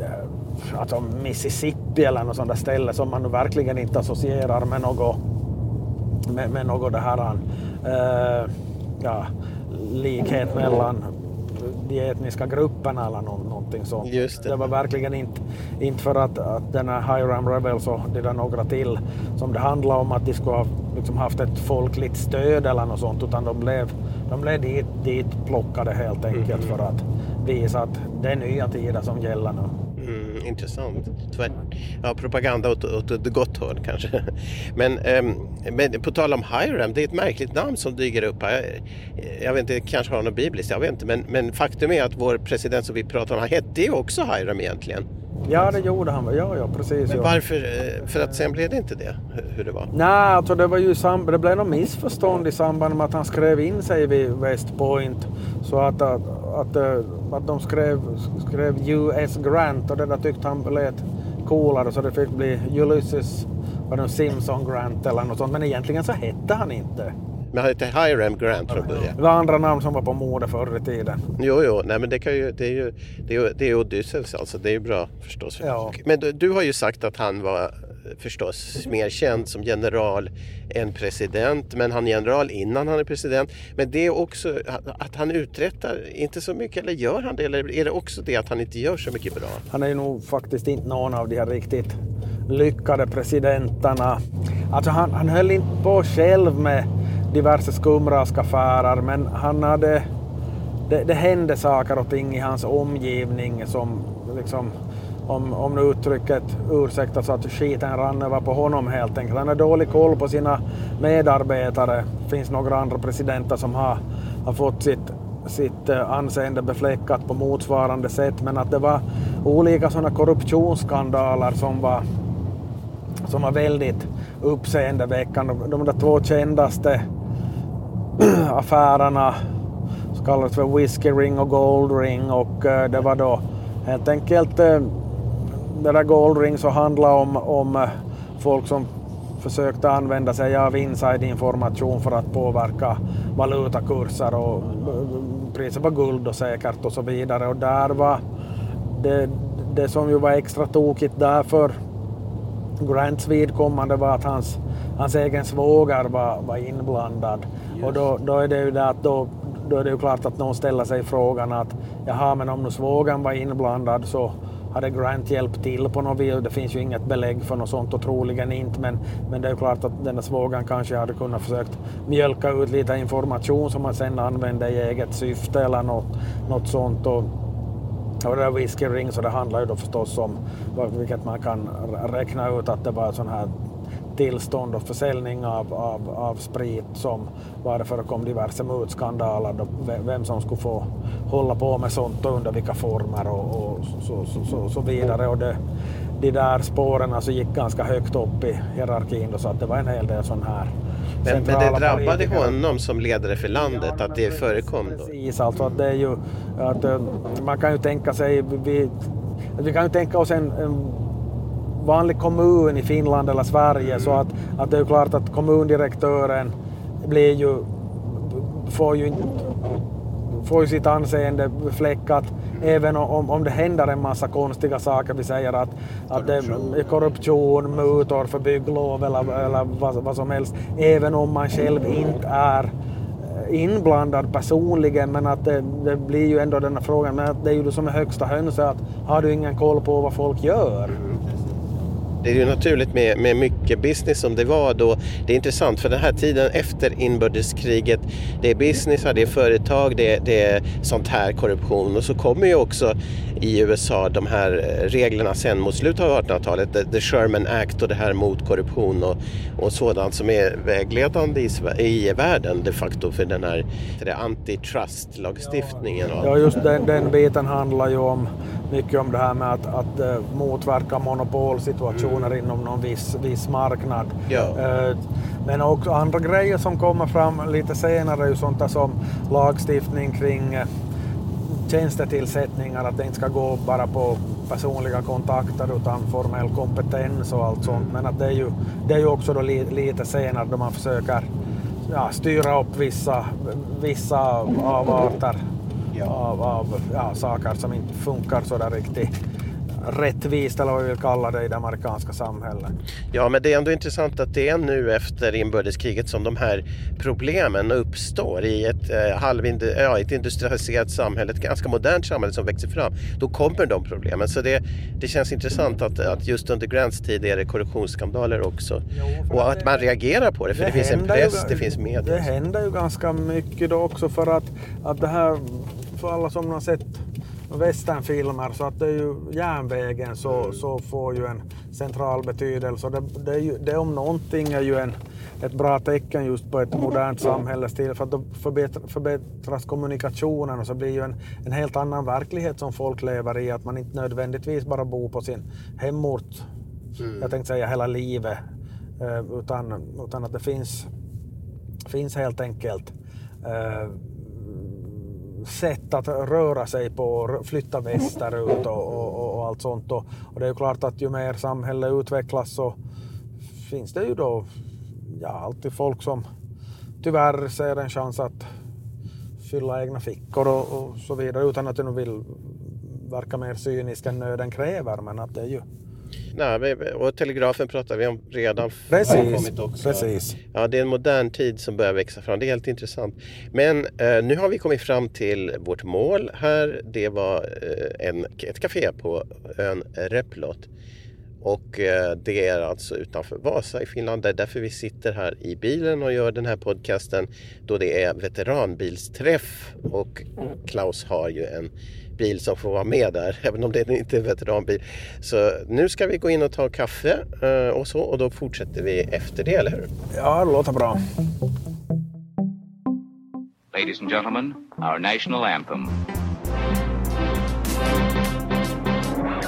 Speaker 6: eh, alltså Mississippi eller något sånt där ställe som man nu verkligen inte associerar med något med, med något det här uh, ja, likhet mellan de etniska grupperna eller no någonting sånt.
Speaker 5: Det.
Speaker 6: det var verkligen inte, inte för att, att den här Hiram Rebels och de där några till som det handlade om att de skulle ha liksom haft ett folkligt stöd eller något sånt utan de blev, de blev dit, dit plockade helt enkelt mm. för att visa att det är nya tider som gäller nu.
Speaker 5: Intressant. Tvärt, ja, propaganda åt, åt ett gott håll kanske. <laughs> Men, ehm, men på tal om Hiram, det är ett märkligt namn som dyker upp här. Jag, jag vet inte, kanske har något bibliskt, jag vet inte. Men, men faktum är att vår president som vi pratar om, han hette ju också Hiram egentligen.
Speaker 6: Ja, det gjorde han. Ja, ja, precis.
Speaker 5: Men varför? eh, För att sen blev det inte det, hur- det var.
Speaker 6: Nej, alltså det var ju sam- det blev något missförstånd i samband med att han skrev in sig vid West Point. Så att, att, att, eh, att de skrev, skrev US Grant och det där tyckte han lät coolare så det fick bli Ulysses var det Simpson Grant eller något sånt. Men egentligen så hette han inte.
Speaker 5: Men han hette Hiram Grant från början.
Speaker 6: Det var andra namn som var på mode förr i tiden.
Speaker 5: Jo, jo, nej men det, kan ju, det är ju det är, det är Odysseus alltså. Det är ju bra förstås.
Speaker 6: Ja.
Speaker 5: Men du, du har ju sagt att han var förstås mer känd som general än president. Men han är general innan han är president. Men det är också att- att han uträttar inte så mycket. Eller gör han det? Eller är det också det att han inte gör så mycket bra?
Speaker 6: Han är ju nog faktiskt inte någon av de här riktigt lyckade presidenterna. Alltså han, han höll inte på själv med diverse skumraskaffärer men han hade... Det, det hände saker och ting i hans omgivning som liksom om, om nu uttrycket ursäktas att skiten rann över på honom helt enkelt. Han har dålig koll på sina medarbetare. Det finns några andra presidenter som har, har fått sitt, sitt eh, anseende befläckat på motsvarande sätt men att det var olika sådana korruptionsskandaler som var som var väldigt uppseendeväckande. De där två kändaste <clears throat> affärerna så kallades för Whiskey Ring och Gold Ring och eh, det var då helt enkelt eh, det där Gold Ring så handlade om, om eh, folk som försökte använda sig av inside-information för att påverka valutakurser och priset på guld och säkert och så vidare och där var det, det som ju var extra tokigt där för Grants vidkommande var att hans, hans egen svåger var, var inblandad. Och då, då är det ju det att då, då är det ju klart att någon ställer sig frågan att jaha, men om nu svågern var inblandad så hade Grant hjälpt till på något vis. Det finns ju inget belägg för något sånt och troligen inte. Men, men det är ju klart att den där svågern kanske hade kunnat försökt mjölka ut lite information som man sedan använde i eget syfte eller något, något sånt. Och, och det där Whiskey Ring, så det handlar ju då förstås om, vilket man kan räkna ut att det var sån här tillstånd och försäljning av, av, av sprit som var det förekom diverse mutskandaler, då, vem som skulle få hålla på med sånt och under vilka former och, och så, så, så, så vidare. Och det, de där spåren alltså gick ganska högt upp i hierarkin då, så att det var en hel del sån här
Speaker 5: Men, men det drabbade honom som ledare för landet att det förekom då?
Speaker 6: Precis, alltså att det är ju att eh, man kan ju tänka sig, vi, vi kan ju tänka oss en, en vanlig kommun i Finland eller Sverige så att, att det är ju klart att kommundirektören blir ju, får ju får ju sitt anseende fläckat även om, om det händer en massa konstiga saker. Vi säger att, att det är korruption, mutor för bygglov eller, eller vad, vad som helst. Även om man själv inte är eh, inblandad personligen men att det, det blir ju ändå den här frågan, men att det är ju det som är högsta hönset att har du ingen koll på vad folk gör?
Speaker 5: Det är ju naturligt med, med mycket business som det var då. Det är intressant för den här tiden efter inbördeskriget. Det är business, det är företag, det är, det är sånt här korruption. Och så kommer ju också i USA de här eh, reglerna sen mot slutet av 1800-talet. The, the Sherman Act och det här mot korruption och, och sådant som är vägledande i, i världen de facto för den här antitrust-lagstiftningen.
Speaker 6: Ja, just den, den biten handlar ju om mycket om det här med att, att eh, motverka monopolsituationer inom någon viss, viss marknad.
Speaker 5: Ja.
Speaker 6: Eh, Men också andra grejer som kommer fram lite senare är ju sånt där som lagstiftning kring eh, tjänstetillsättningar, att det inte ska gå bara på personliga kontakter utan formell kompetens och allt sånt. Men att det är ju, det är ju också då li, lite senare då man försöker ja, styra upp vissa, vissa avarter av, av ja, saker som inte funkar så där riktigt rättvist eller vad vi vill kalla det i det amerikanska samhället.
Speaker 5: Ja, men det är ändå intressant att det är nu efter inbördeskriget som de här problemen uppstår i ett, eh, halvindu- ja, ett industrialiserat samhälle, ett ganska modernt samhälle som växer fram. Då kommer de problemen. Så det, det känns intressant att, att just under Grants tid är det korruptionsskandaler också.
Speaker 6: för
Speaker 5: Och
Speaker 6: att
Speaker 5: att man reagerar på det, för det, finns en
Speaker 6: händer ju-
Speaker 5: press, det finns media.
Speaker 6: Det händer ju ganska mycket då också för att, att det här, för alla som har sett westernfilmer så att det är ju järnvägen så, så får ju en central betydelse. Det, det, är ju, det om någonting är ju en, ett bra tecken just på ett modernt samhällsstil för att då förbättras, förbättras kommunikationen och så blir ju en, en helt annan verklighet som folk lever i. Att man inte nödvändigtvis bara bor på sin hemort, mm. jag tänkte säga hela livet, eh, utan, utan att det finns, finns helt enkelt eh, sätt att röra sig på, flytta västerut och, och, och allt sånt. Och, och, det är ju klart att ju mer samhället utvecklas så finns det ju då ja, alltid folk som tyvärr ser en chans att fylla egna fickor och, och så vidare utan att jag vill verka mer cynisk än nöden kräver. Men att det är ju
Speaker 5: Nej, och telegrafen pratar vi om redan
Speaker 6: precis, också. Precis.
Speaker 5: Ja, det är en modern tid som börjar växa fram. Det är helt intressant. Men eh, nu har vi kommit fram till vårt mål här. Det var eh, en, ett café på ön Replot. Och eh, det är alltså utanför Vasa i Finland. Det är därför vi sitter här i bilen och gör den här podcasten. Då det är veteranbilsträff och Klaus har ju en bil som får vara med där, <laughs> även om det inte är en veteranbil. Så nu ska vi gå in och ta kaffe eh, och så och då fortsätter vi efter det, eller hur?
Speaker 6: Ja, det låter bra.
Speaker 7: Ladies and gentlemen, our national anthem.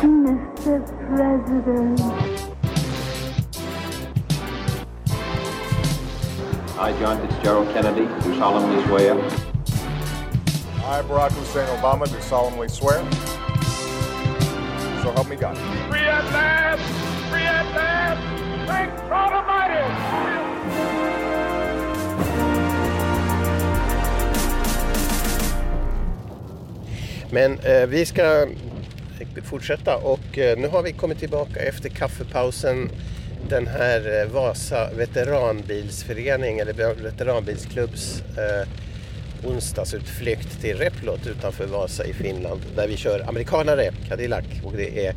Speaker 1: Mr. President.
Speaker 2: I, John Fitzgerald Kennedy, do solemnly swear.
Speaker 3: I, Barack Hussein Obama, do solemnly swear. So help me God.
Speaker 4: Free at last! Free at last! Thank God Almighty!
Speaker 5: Men eh, vi ska fortsätta och eh, nu har vi kommit tillbaka efter kaffepausen. Den här eh, Vasa veteranbilsförening eller veteranbilsklubbs eh, onsdagsutflykt till Replot utanför Vasa i Finland där vi kör amerikanare Cadillac och det är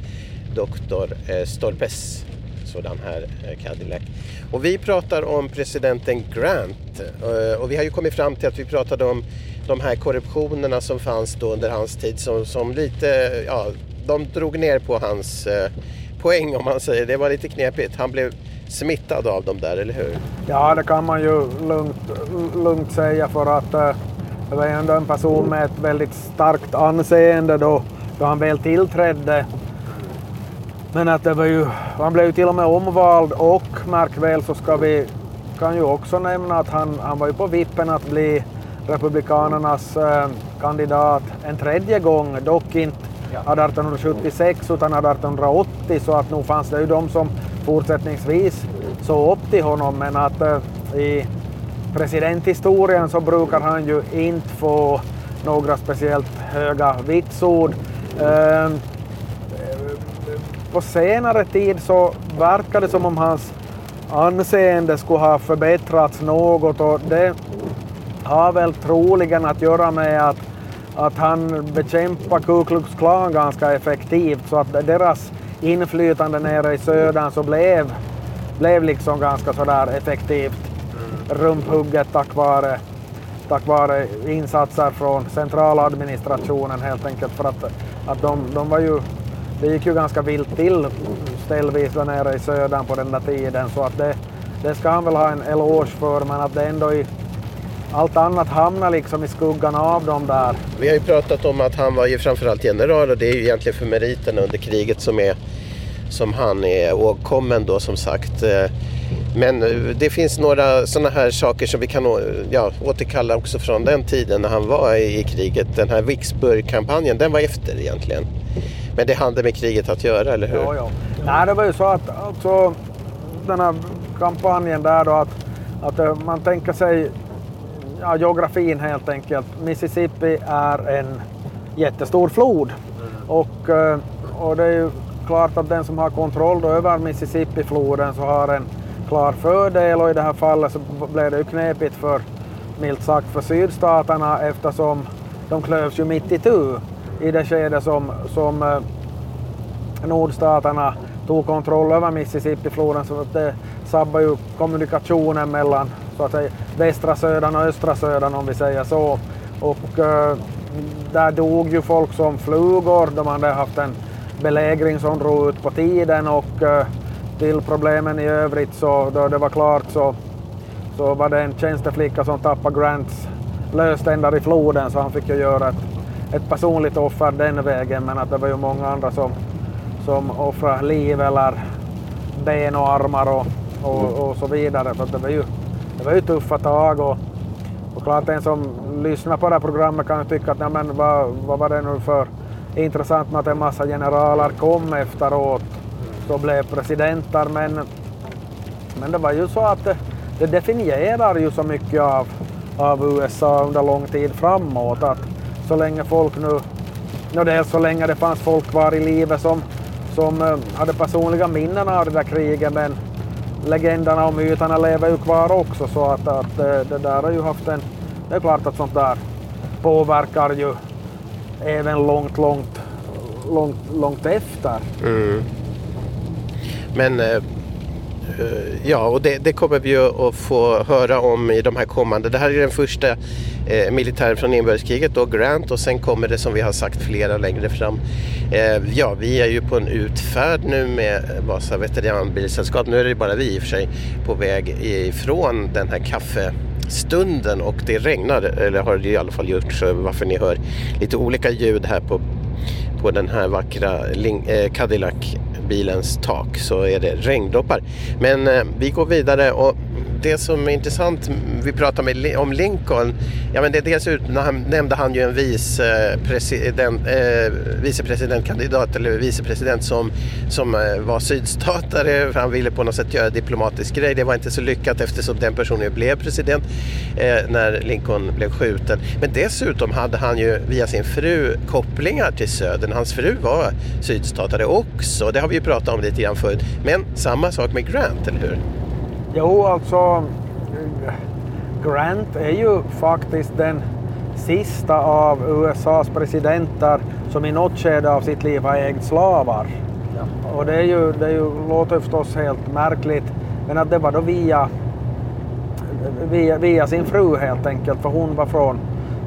Speaker 5: Dr. Eh, Stolpes sådan här eh, Cadillac. Och vi pratar om presidenten Grant eh, och vi har ju kommit fram till att vi pratade om de här korruptionerna som fanns då under hans tid som, som lite, ja, de drog ner på hans poäng om man säger. Det var lite knepigt. Han blev smittad av dem där, eller hur?
Speaker 6: Ja, det kan man ju lugnt, lugnt säga för att det var ändå en person med ett väldigt starkt anseende då, då han väl tillträdde. Men att det var ju, han blev ju till och med omvald och märk väl så ska vi, kan ju också nämna att han, han var ju på vippen att bli Republikanernas eh, kandidat en tredje gång, dock inte 1876 utan 1880 så att nu fanns det ju de som fortsättningsvis såg upp till honom men att eh, i presidenthistorien så brukar han ju inte få några speciellt höga vitsord. Ehm, på senare tid så verkar det som om hans anseende skulle ha förbättrats något och det har väl troligen att göra med att, att han bekämpar Ku Klux Klan ganska effektivt så att deras inflytande nere i södern så blev, blev liksom ganska sådär effektivt rumphugget tack vare, tack vare insatser från centraladministrationen helt enkelt för att, att de, de var ju, det gick ju ganska vilt till ställvis där nere i södern på den där tiden så att det, det ska han väl ha en eloge för men att det ändå i allt annat hamnar liksom i skuggan av dem där.
Speaker 5: Vi har ju pratat om att han var ju framförallt general och det är ju egentligen för meriterna under kriget som är som han är åkommen då som sagt. Eh, men eh, det finns några sådana här saker som vi kan ja, återkalla också från den tiden när han var i, kriget. Den här Vicksburg-kampanjen, den var efter egentligen. Men det hade med kriget att göra, eller hur?
Speaker 6: Ja, ja. Nej, det var ju så att alltså, den här kampanjen där då att, att eh, man tänker sig ja, geografin helt enkelt. Mississippi är en jättestor flod och, eh, och det är ju klart att den som har kontroll över Mississippifloden så har en klar fördel och i det här fallet så blev det ju knepigt för, milt sagt, för sydstaterna eftersom de klövs ju mitt i tu i det skede som, som eh, nordstaterna tog kontroll över Mississippifloden så att det sabbade ju kommunikationen mellan så att säga, västra södern och östra södern om vi säger så. Och eh, där dog ju folk som flugor. De hade haft en belägring som drog ut på tiden och eh, till problemen i övrigt så då det var klart så, så var det en tjänsteflicka som tappade Grants löständer i floden så han fick ju göra ett, ett personligt offer den vägen. Men att det var ju många andra som, som offrade liv eller ben och armar och, och, och så vidare. Så det var ju, det var ju tuffa tag och, och klart en som lyssnar på det här programmet kan ju tycka att nej, men vad, vad var det nu för intressant med att en massa generaler kom efteråt då blev presidenter men, men det var ju så att det, det definierar ju så mycket av, av USA under lång tid framåt att så länge folk nu, no, dels så länge det fanns folk kvar i livet som, som eh, hade personliga minnen av det där kriget men legenderna och myterna lever ju kvar också så att, att det, det där har ju haft en, det är klart att sånt där påverkar ju även långt, långt, långt, långt efter.
Speaker 5: Mm. Men eh, eh, ja, och det, det, kommer vi ju att få höra om i de här kommande. Det här är den första eh, militären från inbördeskriget då, Grant och sen kommer det som vi har sagt flera längre fram. Eh, ja, vi är ju på en utfärd nu med Vasa veteranbilsällskap. Nu är det bara vi i och för sig på väg ifrån den här kaffestunden och det regnar, eller har det i alla fall gjort, så varför ni hör lite olika ljud här på, på den här vackra eh, bilens tak så är det regndroppar. Men eh, vi går vidare och det som är intressant, vi pratar med, om Lincoln, ja men det är dels ut, han, nämnde han ju en vicepresident, eh, eh, vicepresidentkandidat eller vicepresident som, som eh, var sydstatare, för han ville på något sätt göra diplomatisk grej. Det var inte så lyckat eftersom den personen blev president eh, när Lincoln blev skjuten. Men dessutom hade han ju via sin fru kopplingar till södern. Hans fru var sydstatare också, det har vi ju pratat om lite grann förut. Men samma sak med Grant, eller hur?
Speaker 6: Jo, alltså Grant är ju faktiskt den sista av USAs presidenter som i något skede av sitt liv har ägt slavar. Ja. Och det, är ju, det är ju, låter förstås helt märkligt, men att det var då via, via, via sin fru helt enkelt, för hon var från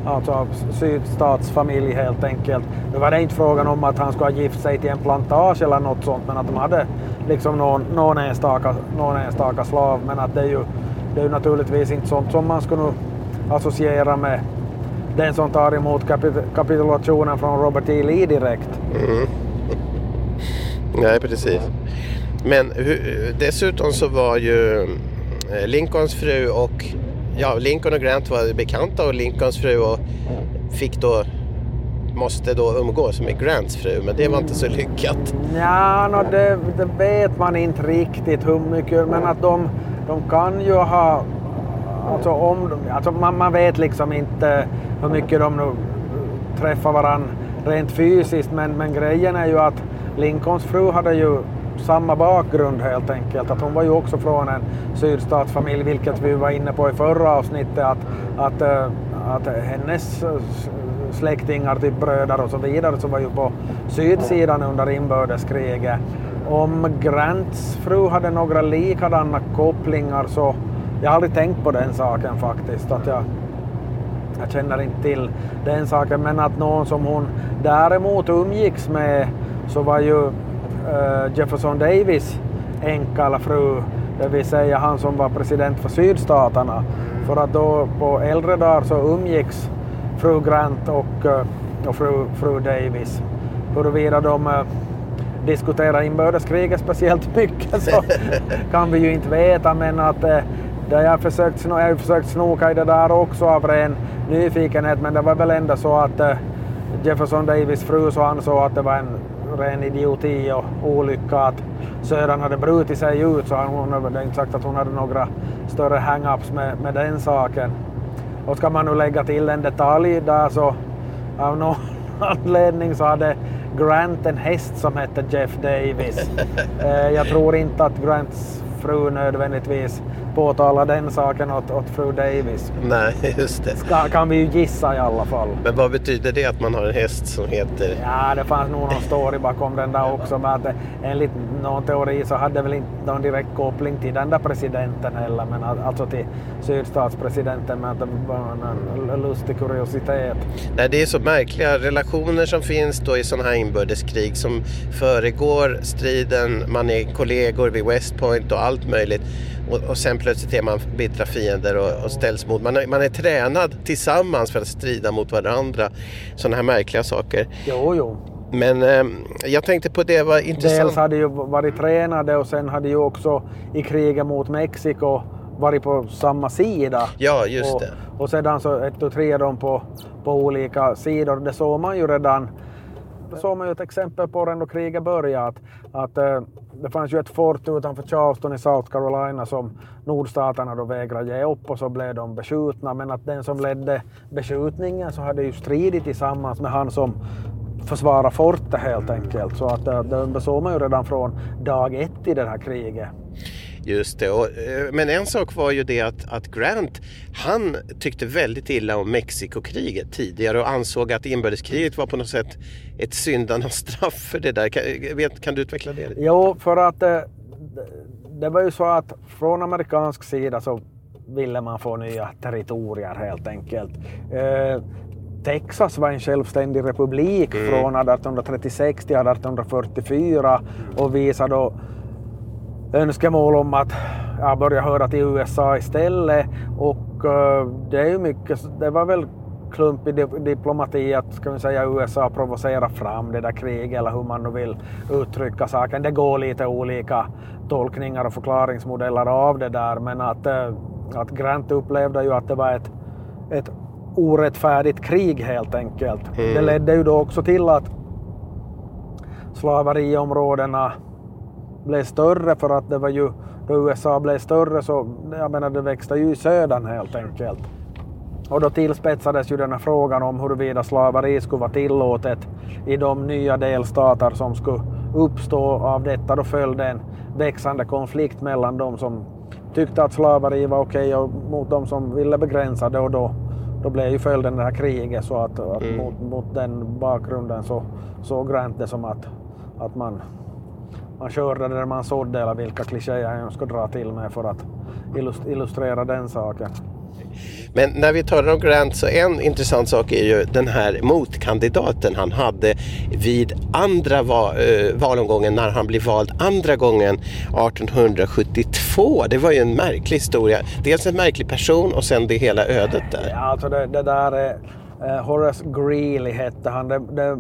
Speaker 6: alltså sydstatsfamilj helt enkelt. Nu var det inte frågan om att han skulle ha gift sig till en plantage eller något sånt, men att de hade liksom någon, någon, enstaka, någon enstaka slav. Men att det är ju, det är ju naturligtvis inte sånt som man skulle associera med den som tar emot kapit kapitulationen från Robert E. Lee direkt. Mm.
Speaker 5: Nej, precis. Men dessutom så var ju eh, Lincolns fru och ja, Lincoln och Grant var bekanta och Lincolns fru och fick då måste då umgås med Grants fru, men det var inte så lyckat.
Speaker 6: Ja, no, det, det, vet man inte riktigt hur mycket, men att de, de kan ju ha... Alltså, om, alltså man, man vet liksom inte hur mycket de nu träffar varandra rent fysiskt, men, men grejen är ju att Lincolns fru hade ju samma bakgrund helt enkelt. Att hon var ju också från en sydstatsfamilj, vilket vi var inne på i förra avsnittet, att, att, eh, att hennes eh, släktingar, typ bröder och så vidare, som var ju på sydsidan under inbördeskriget. Om Grants fru hade några likadana kopplingar så jag har aldrig tänkt på den saken faktiskt. Att jag, jag känner inte till den saken, men att någon som hon däremot umgicks med så var ju Jefferson Davis änka eller fru, det vill säga han som var president för sydstaterna. För att då på äldre dagar så umgicks fru Grant och, eh, och fru, fru Davis. Huruvida de uh, diskuterar inbördeskriget speciellt <laughs> mycket så <laughs> kan vi ju inte veta men att det jag, försökt, jag har försökt snoka i det där också av ren nyfikenhet men det var väl ändå så att Jefferson Davis fru så ansåg att det var en ren idioti och olycka att Södern hade brutit sig ut så hon hade inte sagt att hon hade några större hang-ups med, med den saken. Och ska man nu lägga till en detalj där så av någon <laughs> anledning så hade Grant en häst som hette Jeff Davis. <laughs> Eh, jag tror inte att Grants fru nödvändigtvis påtala den saken åt, åt fru Davis.
Speaker 5: Nej, just det.
Speaker 6: Ska, kan vi ju gissa i alla fall.
Speaker 5: Men vad betyder det att man har en häst som heter...
Speaker 6: Ja, det fanns nog någon story bakom den där också. Men att, eh, enligt någon teori så hade väl inte någon direkt koppling till den där presidenten heller. Men alltså till sydstatspresidenten. Men att det var en lustig kuriositet.
Speaker 5: Nej, det är så märkliga relationer som finns då i sådana här inbördeskrig som föregår striden. Man är kollegor vid West Point och allt möjligt. Och, och sen plötsligt är man bittra fiender och, och ställs mot. Man är, man är tränad tillsammans för att strida mot varandra. Sådana här märkliga saker.
Speaker 6: Jo, jo.
Speaker 5: Men eh, jag tänkte på det var intressant.
Speaker 6: Dels hade ju varit tränade och sen hade ju också i kriget mot Mexiko varit på samma sida.
Speaker 5: Ja, just
Speaker 6: och,
Speaker 5: det.
Speaker 6: Och sedan så ett och tre de på, på olika sidor. Det såg man ju redan. Såg man ju ett exempel på det då kriget började. Att, att eh, det fanns ju ett fort utanför Charleston i South Carolina som nordstaterna då vägrade ge upp och så blev de beskjutna. Men att den som ledde beskjutningen så hade ju stridit tillsammans med han som försvarade fortet helt enkelt. Så att eh, det, det såg man ju redan från dag ett i det här kriget.
Speaker 5: Just det. Och, eh, men en sak var ju det att, att Grant, han tyckte väldigt illa om Mexikokriget tidigare och ansåg att inbördeskriget var på något sätt ett syndarnas straff för det där. Kan, vet, kan du utveckla det?
Speaker 6: Jo, för att det, det var ju så att från amerikansk sida så ville man få nya territorier helt enkelt. Eh, Texas var en självständig republik från 1836 till 1844 och visade då önskemål om att ja, börja höra till USA istället. Och eh, det är ju mycket, det var väl klumpig di- diplomati att ska vi säga, USA provocera fram det där kriget eller hur man nu vill uttrycka saken. Det går lite olika tolkningar och förklaringsmodeller av det där men att, eh, att Grant upplevde ju att det var ett, ett orättfärdigt krig helt enkelt. Det ledde ju då också till att slaveriområdena blev större för att det var ju då USA blev större så jag menar det växte ju i södern helt enkelt. Och då tillspetsades ju den här frågan om huruvida slaveri skulle vara tillåtet i de nya delstater som skulle uppstå av detta. Då följde en växande konflikt mellan de som tyckte att slaveri var okej och mot de som ville begränsa det och då, då blev ju följden det här kriget så att, att mot, mot den bakgrunden så såg Grant det som att, att man man körde där man sådde eller vilka klichéer jag ska dra till med för att illus- illustrera den saken.
Speaker 5: Men när vi talar om Grant så en intressant sak är ju den här motkandidaten han hade vid andra eh, valomgången när han blev vald andra gången 1872. Det var ju en märklig historia. Dels en märklig person och sen det hela ödet där.
Speaker 6: Ja, alltså det, det där är, eh, Horace Greeley hette han. Det, det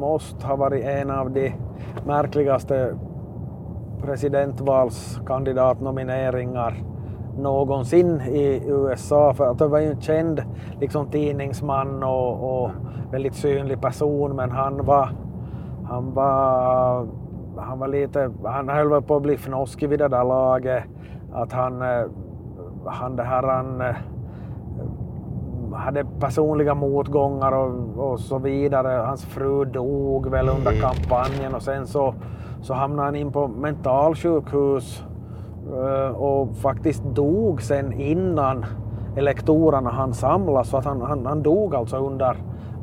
Speaker 6: måste ha varit en av de märkligaste presidentvalskandidatnomineringar någonsin i USA. För att det var ju en känd liksom, tidningsman och, och väldigt synlig person men han var, han var, han var lite, han höll på att bli fnoskig vid det där laget. Att han, eh, han det här han eh, hade personliga motgångar och, och så vidare. Hans fru dog väl under kampanjen och sen så, så hamnade han in på mentalsjukhus eh, och faktiskt dog sen innan elektorerna han samlas. Så att han, han, han dog alltså under,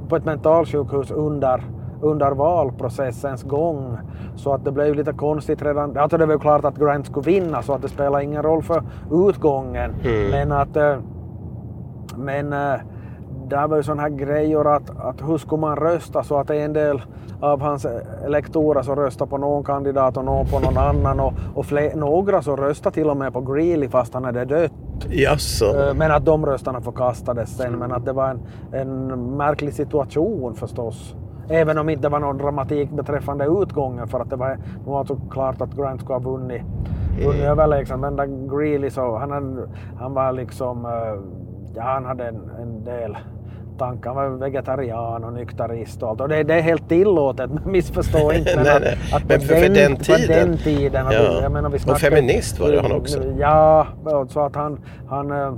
Speaker 6: på ett mentalsjukhus under, under valprocessens gång. Så att det blev lite konstigt redan. Alltså det var ju klart att Grant skulle vinna så att det spelar ingen roll för utgången. Men att eh, men där var ju sådana här grejer att, att hur skulle man rösta så att en del av hans elektorer så röstade på någon kandidat och någon på någon annan och, och fler, några så röstade till och med på Greeley fast han hade dött.
Speaker 5: Jaså?
Speaker 6: Äh, Men att de rösterna förkastades sen men att det var en, en märklig situation förstås. Även om det inte var någon dramatik beträffande utgången för att det var, det var alltså klart att Grant skulle ha vunnit, vunnit överlägset. Men där Greeley så, han, hade, han var liksom, eh, ja han hade en, en del tankar. Han var vegetarian och nykterist och allt. Och det, det är helt tillåtet, men <laughs> missförstå inte.
Speaker 5: Nej,
Speaker 6: att-
Speaker 5: nej.
Speaker 6: Att
Speaker 5: Men för- för den tiden.
Speaker 6: den tiden. att
Speaker 5: Ja.
Speaker 6: jag menar, vi
Speaker 5: Och
Speaker 6: snackar-
Speaker 5: feminist var det han också.
Speaker 6: Ja, så att han, han eh,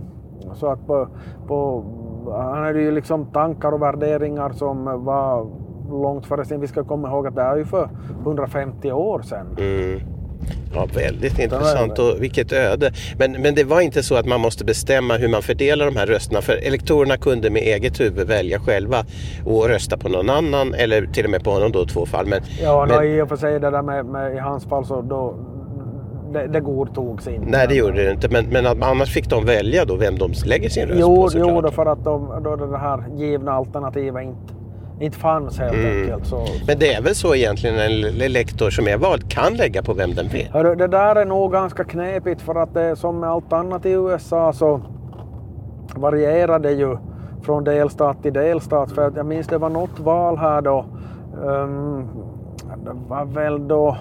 Speaker 6: så att på, på, han hade ju liksom tankar och värderingar som var långt före sin. Vi ska komma ihåg att det är ju för 150 år sedan.
Speaker 5: Mm. Ja, väldigt intressant och vilket öde. Men, men det var inte så att man måste bestämma hur man fördelar de här rösterna för elektorerna kunde med eget huvud välja själva och rösta på någon annan eller till och med på honom då i två fall. Men,
Speaker 6: Ja,
Speaker 5: men,
Speaker 6: i och för sig det där med, med i hans fall så då, det, det godtogs inte.
Speaker 5: nej, det gjorde det inte. Men, men att, annars fick de välja då vem de lägger sin röst
Speaker 6: Jo,
Speaker 5: på
Speaker 6: jo
Speaker 5: såklart.
Speaker 6: då för att de, då det här givna alternativet inte, inte fanns helt
Speaker 5: Mm.
Speaker 6: enkelt. Så,
Speaker 5: Men det är väl så egentligen en elektor som är vald kan lägga på vem den vill.
Speaker 6: Hörru, det där är nog ganska knepigt för att det är som med allt annat i USA så varierar det ju från delstat till delstat. För jag minns det var något val här då. ehm, det var väl då...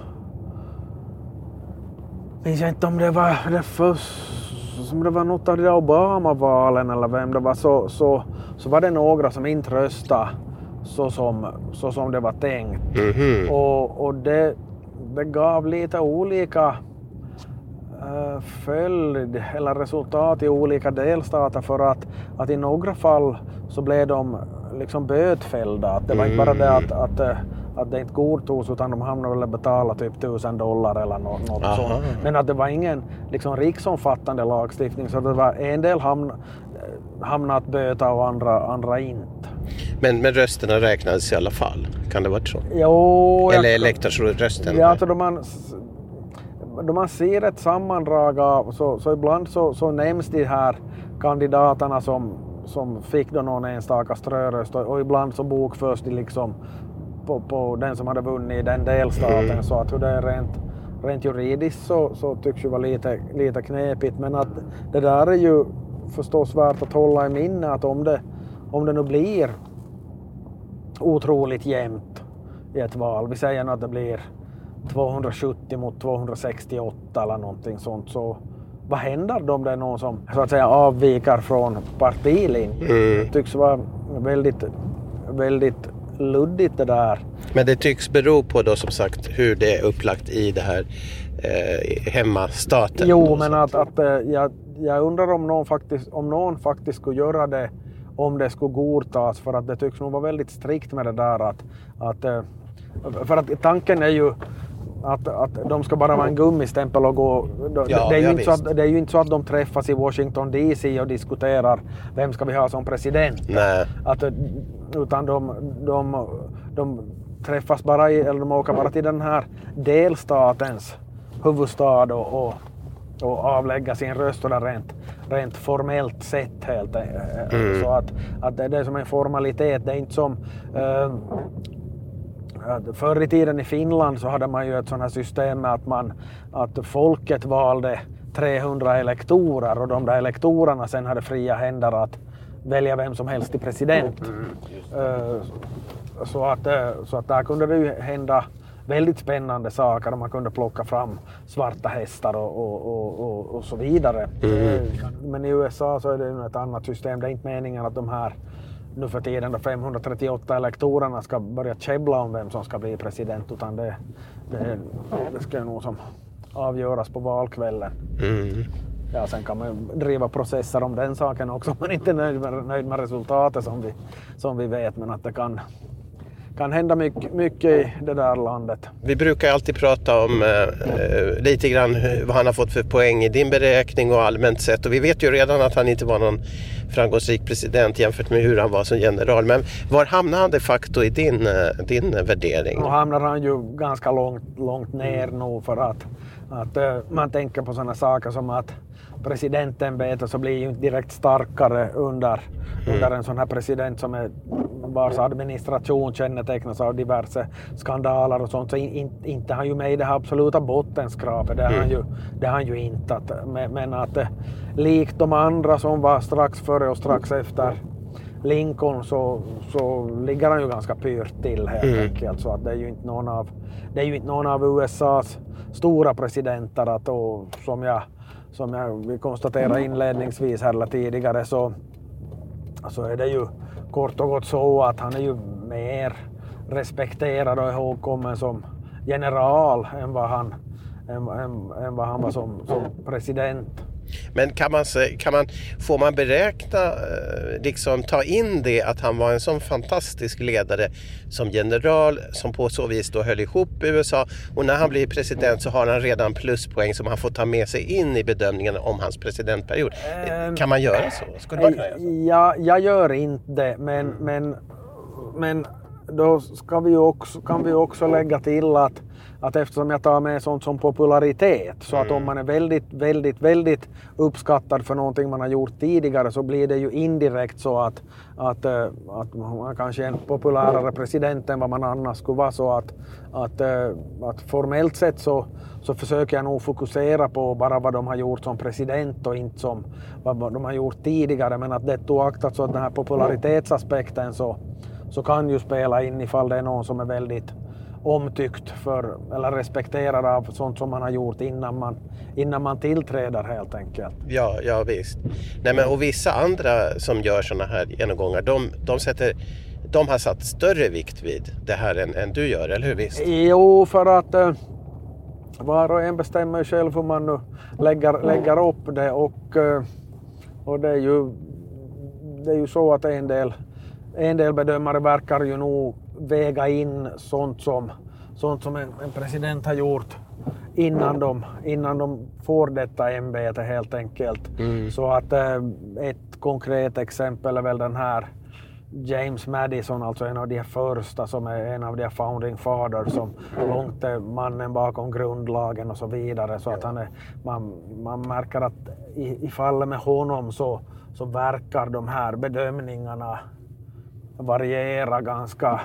Speaker 6: Minns jag inte om det var det först... Som det var något av de där Obama-valen eller vem det var så, så, så var det några som inte röstade så som, så som det var tänkt.
Speaker 5: Mhm.
Speaker 6: Och, och det, det gav lite olika eh, följd eller resultat i olika delstater för att, att i några fall så blev de liksom bötfällda. Att det var inte bara det att, att, eh, att det inte godtogs utan de hamnade väl att betala typ tusen dollar eller något, något sånt. Men att det var ingen liksom, riksomfattande lagstiftning så det var en del hamn, hamnade att böta och andra, andra inte.
Speaker 5: Men, men rösterna räknades i alla fall. Kan det vara så?
Speaker 6: Jo,
Speaker 5: Eller elektorsrösten?
Speaker 6: Ja, alltså då man, då man ser ett sammandrag av, så, så ibland så, så nämns de här kandidaterna som, som fick då någon enstaka ströröst och, och ibland så bokförs de liksom på, på den som hade vunnit i den delstaten så att hur det är rent, rent juridiskt så, så tycks ju vara lite, lite knepigt men att det där är ju förstås värt att hålla i minne att om det, om det nu blir otroligt jämnt i ett val. Vi säger nu att det blir 270 mot 268 eller någonting sånt. Så vad händer då om det är någon som så att säga avviker från partilinjen? Det tycks vara väldigt, väldigt luddigt det där.
Speaker 5: Men det tycks bero på då som sagt hur det är upplagt i det här eh, hemmastaten.
Speaker 6: Jo, men att, att eh, jag, jag undrar om någon, faktiskt, om någon faktiskt skulle göra det om det skulle godtas för att det tycks nog vara väldigt strikt med det där att, att eh, för att tanken är ju att, att de ska bara vara en gummistämpel och gå... Det,
Speaker 5: Ja,
Speaker 6: det, är ju
Speaker 5: ja,
Speaker 6: inte så att, det är ju inte så att de träffas i Washington DC och diskuterar vem ska vi ha som president.
Speaker 5: Nej.
Speaker 6: Att, utan de, de, de träffas bara i, eller de åker bara till den här delstatens huvudstad och, och, och avlägga sin röst det rent, rent formellt sett helt mm. Så att, att det är som en formalitet. Det är inte som att Förr i tiden i Finland så hade man ju ett sånt här system med att, man, att folket valde 300 elektorer och de där elektorerna sen hade fria händer att välja vem som helst till president. Eh, Så att, eh, så att där kunde det ju hända väldigt spännande saker och man kunde plocka fram svarta hästar och, och, och, och, så vidare. Eh, Men i USA så är det ett annat system. Det är inte meningen att de här nu för tiden de 538 elektorerna ska börja käbbla om vem som ska bli president utan det, det, det ska nog som avgöras på valkvällen.
Speaker 5: Mm.
Speaker 6: Ja, sen kan man driva processer om den saken också <laughs> om man inte är nöjd med, nöjd med resultatet som vi, som vi vet men att det kan, kan hända mycket, mycket i det där landet.
Speaker 5: Vi brukar alltid prata om eh, eh, lite grann vad han har fått för poäng i din beräkning och allmänt sett. Och vi vet ju redan att han inte var någon framgångsrik president jämfört med hur han var som general. Men var hamnar han de facto i din, eh, din värdering?
Speaker 6: Nu hamnar han ju ganska långt, långt ner nu för att, att eh, man tänker på sådana saker som att presidentämbetet så blir ju inte direkt starkare under, under en sån här president som är vars administration kännetecknas av diverse skandaler och sånt. Så in, in, inte han ju med i det här absoluta bottenskrapet, det är han ju, det är han ju inte. Att, men, men att eh, likt de andra som var strax före och strax efter Lincoln så, så ligger han ju ganska pyrt till helt enkelt. Så att det är ju inte någon av, det är ju inte någon av USAs stora presidenter att, och som jag, som jag konstaterade inledningsvis här tidigare så, så är det ju kort och gott så att han är ju mer respekterad och ihågkommen som general än vad han, än, än, än vad han var som, som president.
Speaker 5: Men kan man, kan man, får man beräkna, eh, liksom ta in det att han var en sån fantastisk ledare som general som på så vis då höll ihop USA och när han blir president så har han redan pluspoäng som han får ta med sig in i bedömningen om hans presidentperiod.
Speaker 6: Ehm,
Speaker 5: kan man göra så? Skulle man kunna göra så?
Speaker 6: Ja, jag gör inte det, men, men, men då ska vi också, kan vi också lägga till att, att eftersom jag tar med sånt som popularitet, så att om man är väldigt, väldigt, väldigt uppskattad för någonting man har gjort tidigare så blir det ju indirekt så att, att, eh, att man kanske är en populärare president än vad man annars skulle vara. Så att, att, eh, att formellt sett så, så försöker jag nog fokusera på bara vad de har gjort som president och inte som vad de har gjort tidigare. Men att det oaktat så att den här popularitetsaspekten så, så kan ju spela in ifall det är någon som är väldigt omtyckt för, eller respekterad av sånt som man har gjort innan man, innan man tillträder helt enkelt.
Speaker 5: Ja, ja visst. Nej, men, och vissa andra som gör sådana här genomgångar, de, de, sätter, de har satt större vikt vid det här än, än du gör, eller hur? Visst?
Speaker 6: Jo, för att eh, var och en bestämmer själv hur man nu lägger, lägger upp det och, eh, och det, är ju, det är ju så att en del, en del bedömare verkar ju nog väga in sånt som, sånt som en, en president har gjort innan de, innan de får detta ämbete helt enkelt. Så att eh, ett konkret exempel är väl den här James Madison, alltså en av de första som är en av de founding fathers som långt är mannen bakom grundlagen och så vidare. Så att han är, man, man märker att i, i fallet med honom så, så verkar de här bedömningarna variera ganska,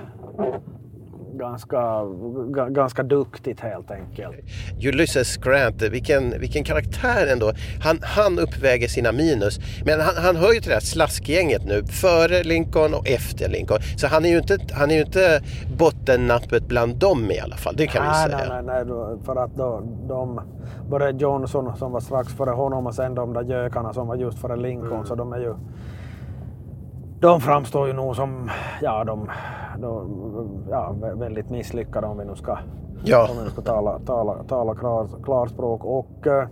Speaker 6: ganska, ga- ganska duktigt helt enkelt.
Speaker 5: Ulysses Grant, vilken, vilken karaktär ändå. Han, han uppväger sina minus. Men han, han hör ju till det här slaskgänget nu, före Lincoln och efter Lincoln. Så han är ju inte, han är ju inte bottennappet bland dem i alla fall, det kan vi
Speaker 6: nej,
Speaker 5: säga.
Speaker 6: nej, nej, nej, för att då, de, både Johnson som var strax före honom och sen de där gökarna som var just före Lincoln,
Speaker 5: Mm.
Speaker 6: så de är ju de framstår ju nog som ja, de, de, ja, vä- väldigt misslyckade om vi nu ska,
Speaker 5: Ja.
Speaker 6: om vi nu ska tala, tala, tala klar, klarspråk. Och, eh,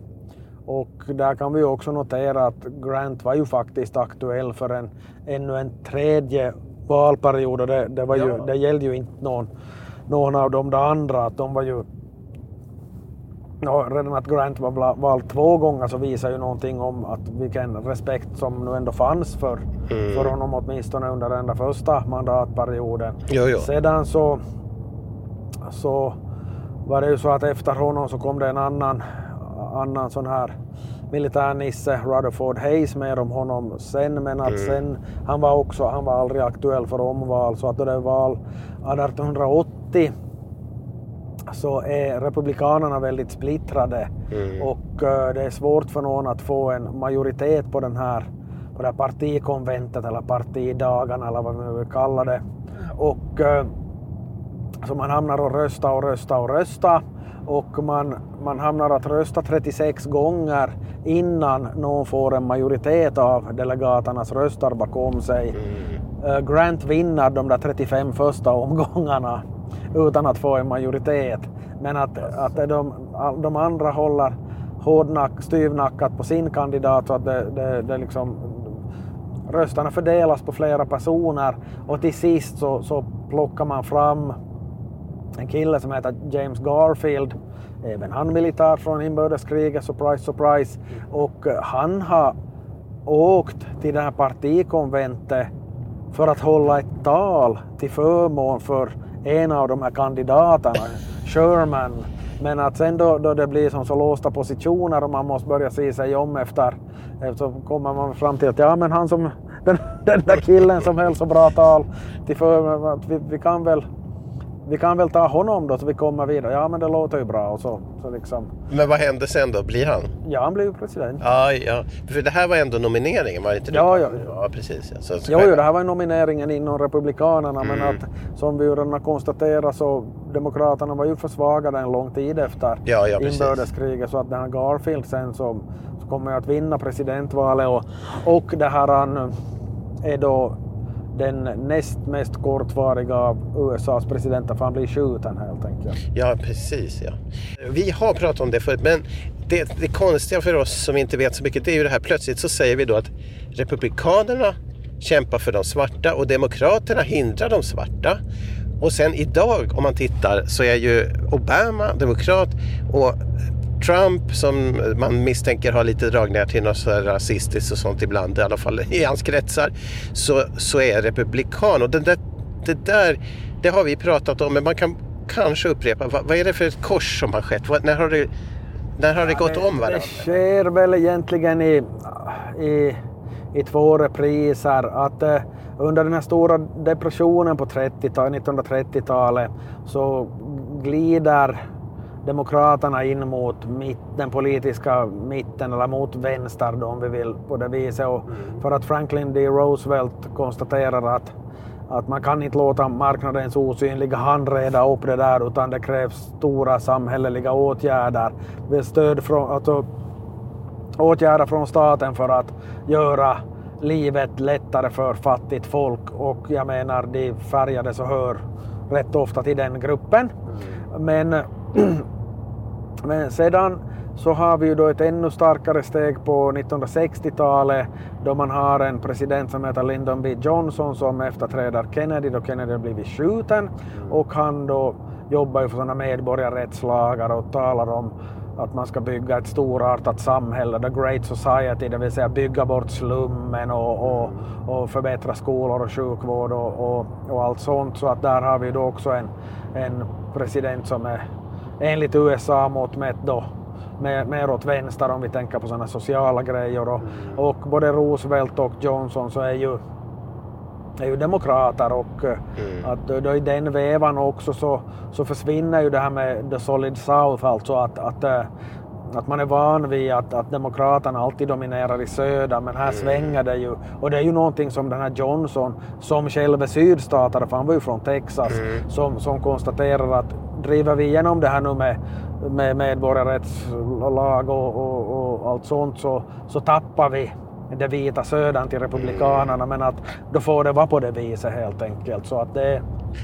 Speaker 6: och där kan vi också notera att Grant var ju faktiskt aktuell för en, ännu en tredje valperiod och det, det, var ju,
Speaker 5: Ja.
Speaker 6: det gällde ju inte någon, någon av de där andra. Att de var ju Ja, redan att Grant var vald två gånger så visar ju någonting om att vilken respekt som nu ändå fanns för,
Speaker 5: Mm.
Speaker 6: för honom åtminstone under den där första mandatperioden.
Speaker 5: Jo, jo.
Speaker 6: Sedan så, så var det ju så att efter honom så kom det en annan, annan sån här militärnisse, Rutherford Hayes, mer om honom sen. Men att sen, han var också, han var aldrig aktuell för omval. Så att då det var 1880 så är republikanerna väldigt splittrade. Och eh, det är svårt för någon att få en majoritet på den här på det här partikonventet eller partidagarna eller vad man vill kalla det. Och eh, så man hamnar och rösta och rösta och rösta och man, man hamnar att rösta 36 gånger innan någon får en majoritet av delegaternas röster bakom sig. Eh, Grant vinner de där 35 första omgångarna utan att få en majoritet. Men att, att de, de andra håller hårdnack, styvnackat på sin kandidat så att det, det, det liksom rösterna fördelas på flera personer och till sist så, så plockar man fram en kille som heter James Garfield, även han militär från inbördeskriget, surprise surprise. Och han har åkt till det här partikonventet för att hålla ett tal till förmån för en av de här kandidaterna, Sherman. Men att sen då, då det blir som så låsta positioner och man måste börja se sig om efter, eh, så kommer man fram till att ja men han som, den, den där killen som höll så bra tal till förmån, att vi, vi kan väl vi kan väl ta honom då så vi kommer vidare. Ja men det låter ju bra och så, så liksom.
Speaker 5: Men vad hände sen då? Blir han?
Speaker 6: Ja han blev ju president.
Speaker 5: Ja, ja. För det här var ändå nomineringen, var det inte det?
Speaker 6: Ja, ja, ja.
Speaker 5: ja precis. Ja. Så, så
Speaker 6: Jo, jo, det här var nomineringen inom Republikanerna men att som vi redan har konstaterat så Demokraterna var ju försvagade en lång tid efter
Speaker 5: Ja, ja,
Speaker 6: inbördeskriget så att den här Garfield sen som, så kommer att vinna presidentvalet och, och det här han är då den näst mest kortvariga av USAs presidenter för han blir skjuten helt enkelt.
Speaker 5: Ja, precis. Ja. Vi har pratat om det förut, men det, det konstiga för oss som inte vet så mycket det är ju det här plötsligt så säger vi då att Republikanerna kämpar för de svarta och Demokraterna hindrar de svarta. Och sen idag om man tittar så är ju Obama demokrat och Trump som man misstänker har lite dragningar till något så rasistiskt och sånt ibland, i alla fall i hans kretsar, så, så är republikan. Och det där, det där, det har vi pratat om, men man kan kanske upprepa, vad, vad är det för ett kors som har skett? Vad, när har det, när har det gått om varandra?
Speaker 6: Det sker väl egentligen i, i, i två repriser. Att, eh, under den här stora depressionen på 30 1930-talet så glider Demokraterna in mot mitt, den politiska mitten eller mot vänster då, om vi vill på det viset. Och för att Franklin D. Roosevelt konstaterar att, att man kan inte låta marknadens osynliga hand reda upp det där utan det krävs stora samhälleliga åtgärder. Stöd från, alltså, åtgärder från staten för att göra livet lättare för fattigt folk och jag menar de färgade så hör rätt ofta till den gruppen. Men, <clears throat> men sedan så har vi ju då ett ännu starkare steg på 1960-talet då man har en president som heter Lyndon B. Johnson som efterträder Kennedy då Kennedy blivit skjuten. Och han då jobbar ju för sådana medborgarrättslagar och talar om att man ska bygga ett storartat samhälle, the great society, det vill säga bygga bort slummen och, och, och förbättra skolor och sjukvård och, och, och, allt sånt. Så att där har vi då också en, en president som är enligt USA mått mätt då mer, mer åt vänster om vi tänker på sådana sociala grejer. Och, och både Roosevelt och Johnson så är ju är ju demokrater och mm. att då i den vevan också så, så försvinner ju det här med the solid south, alltså att, att, att man är van vid att, att demokraterna alltid dominerar i söder men här mm. svänger det ju. Och det är ju någonting som den här Johnson, som själv är sydstatare, för han var ju från Texas, mm. som, som konstaterar att driver vi igenom det här nu med, med medborgarrättslag och, och, och allt sånt så, så tappar vi det vita södern till republikanerna men att då får det vara på det viset helt enkelt. Så att det...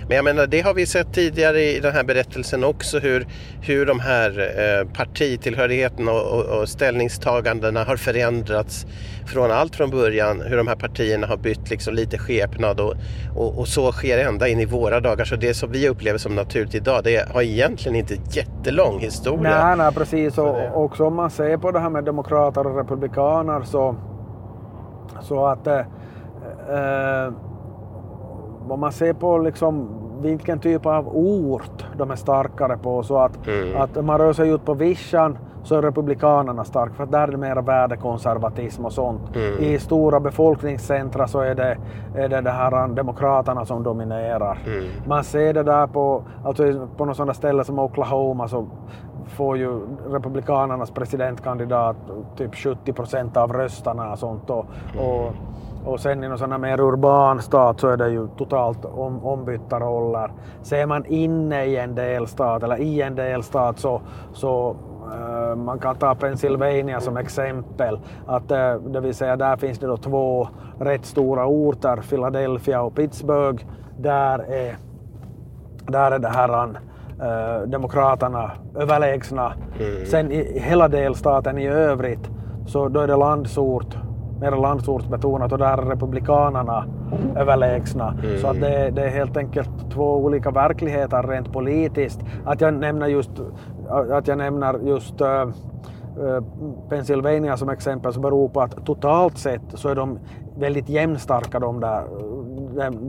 Speaker 5: Men jag menar det har vi sett tidigare i den här berättelsen också hur, hur de här eh, partitillhörigheterna och, och, och ställningstagandena har förändrats från allt från början hur de här partierna har bytt liksom lite skepnad och, och, och, så sker ända in i våra dagar. Så det som vi upplever som naturligt idag det har egentligen inte jättelång historia.
Speaker 6: Nej, nej precis. Och också om man ser på det här med demokrater och republikaner så så att eh, eh, om man ser på liksom vilken typ av ort de är starkare på så att, mm. att man rör sig ut på vischan så är republikanerna starka för där är det mer värdekonservatism och sånt. Mm. I stora befolkningscentra så är det, är det, det här demokraterna som dominerar. Mm. Man ser det där på, alltså på något sådant ställe som Oklahoma så får ju republikanernas presidentkandidat typ 70 procent av rösterna och sånt. Och, och, och sen i någon sån här mer urban stat så är det ju totalt om, ombytta roller. Ser man inne i en delstat eller i en delstat så, så uh, man kan ta Pennsylvania som exempel. Att, uh, det vill säga där finns det då två rätt stora orter, Philadelphia och Pittsburgh. Där är, där är det här demokraterna överlägsna. Mm. Sen i hela delstaten i övrigt så då är det landsort, mer landsortsbetonat och där är republikanerna överlägsna. Mm. Så att det, det, är helt enkelt två olika verkligheter rent politiskt. Att jag nämner just, att jag nämner just uh, Pennsylvania som exempel så beror på att totalt sett så är de väldigt jämnstarka de där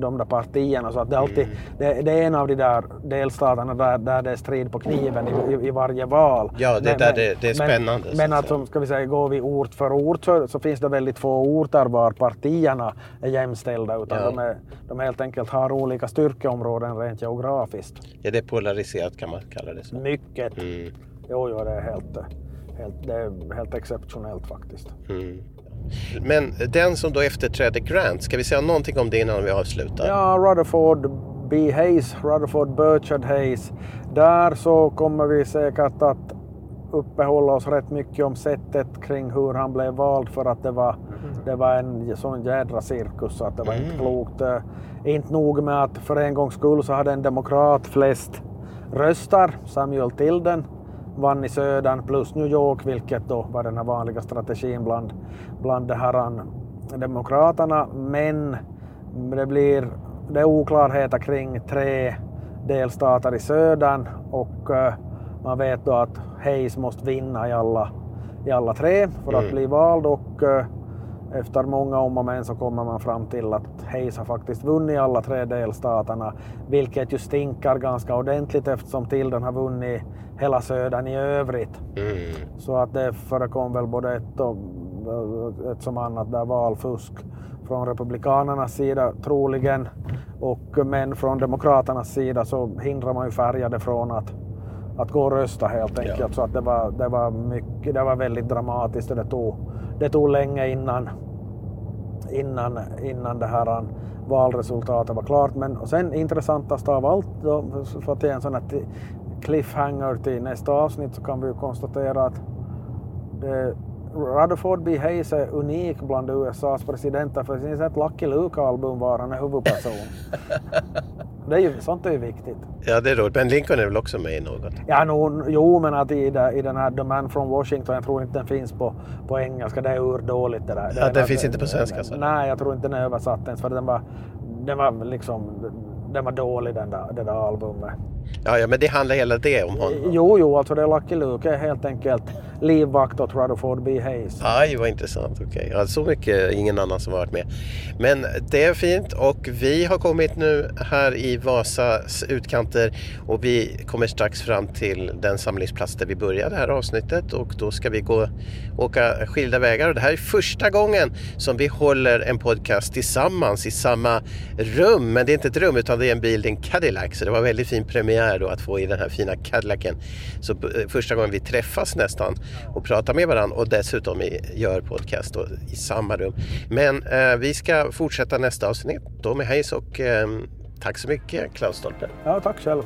Speaker 6: de, där partierna. Så att det, alltid, mm. det, det, är en av de där delstaterna där, där det är strid på kniven i, i, i varje val.
Speaker 5: Ja, det, men, där det, det är spännande.
Speaker 6: Men, men att, som, ska vi säga, går vi ort för ort så, så, finns det väldigt få orter var partierna är jämställda utan ja. de, är, de helt enkelt har olika styrkeområden rent geografiskt.
Speaker 5: Ja, det är polariserat kan man kalla det så.
Speaker 6: Mycket. Mm. Jo, jo, det är helt, helt, det är helt exceptionellt faktiskt. Mm.
Speaker 5: Men den som då efterträdde Grant, ska vi säga någonting om det innan vi avslutar?
Speaker 6: Ja, Rutherford B. Hayes, Rutherford Burchard Hayes. Där så kommer vi säkert att uppehålla oss rätt mycket om sättet kring hur han blev vald för att det var, det var en sån jädra cirkus så att det var inte klokt. Eh, Inte nog med att för en gångs skull så hade en demokrat flest röstar, Samuel Tilden, vann i södern plus New York, vilket då var den här vanliga strategin bland, bland det här an- demokraterna. Men det blir det är oklarheter kring tre delstater i södern och eh, man vet då att Hayes måste vinna i alla, i alla tre för att bli vald och eh, efter många om och men så kommer man fram till att Hayes har faktiskt vunnit alla tre delstaterna, vilket ju stinkar ganska ordentligt eftersom Tilden har vunnit hela södern i övrigt. Så att det förekom väl både ett, och, ett som annat där valfusk från Republikanernas sida troligen. Och, men från Demokraternas sida så hindrar man ju färgade från att, att gå och rösta helt enkelt. Så att det var, det, var mycket, det var väldigt dramatiskt och det tog, det tog länge innan, innan, innan det här valresultatet var klart. Men och sen intressantast av allt, då, för att ge en sån här cliffhanger till nästa avsnitt så kan vi ju konstatera att det, Rutherford B. Hayes är unik bland USAs presidenter för det finns ett Lucky Luke-album var han är huvudperson. <laughs> det är ju, sånt är ju viktigt.
Speaker 5: Ja, det är roligt. Men Lincoln är väl också med i något?
Speaker 6: Ja, no, jo, men att i, i den här The Man from Washington, jag tror inte den finns på, på engelska. Det är urdåligt det där.
Speaker 5: Ja, den
Speaker 6: att-
Speaker 5: finns inte på svenska, så.
Speaker 6: Nej, jag tror inte den är översatt ens för den var, den var liksom, den var dålig den där, det där albumet.
Speaker 5: Ja, ja, men det handlar hela det om honom.
Speaker 6: Jo, jo, alltså det är Lucky Luke helt enkelt livvakt åt Rutherford B. Hayes.
Speaker 5: Aj, vad intressant. Okej, okay. så mycket ingen annan som har varit med. Men det är fint och vi har kommit nu här i Vasas utkanter och vi kommer strax fram till den samlingsplats där vi började det här avsnittet och då ska vi gå åka skilda vägar och det här är första gången som vi håller en podcast tillsammans i samma rum. Men det är inte ett rum utan det är en bil, det är en Cadillac så det var väldigt fin premiär då att få i den här fina Cadillacen. Så eh, första gången vi träffas nästan och pratar med varandra och dessutom i, gör podcast då, i samma rum. Men eh, vi ska fortsätta nästa avsnitt då med Hayes och eh, tack så mycket Klaus Stolpe.
Speaker 6: Ja, tack själv.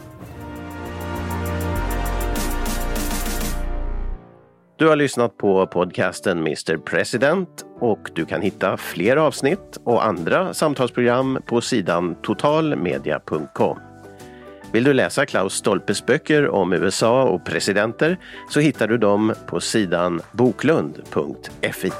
Speaker 5: Du har lyssnat på podcasten Mr President och du kan hitta fler avsnitt och andra samtalsprogram på sidan totalmedia.com. Vill du läsa Klaus Stolpes böcker om USA och presidenter så hittar du dem på sidan boklund.fi.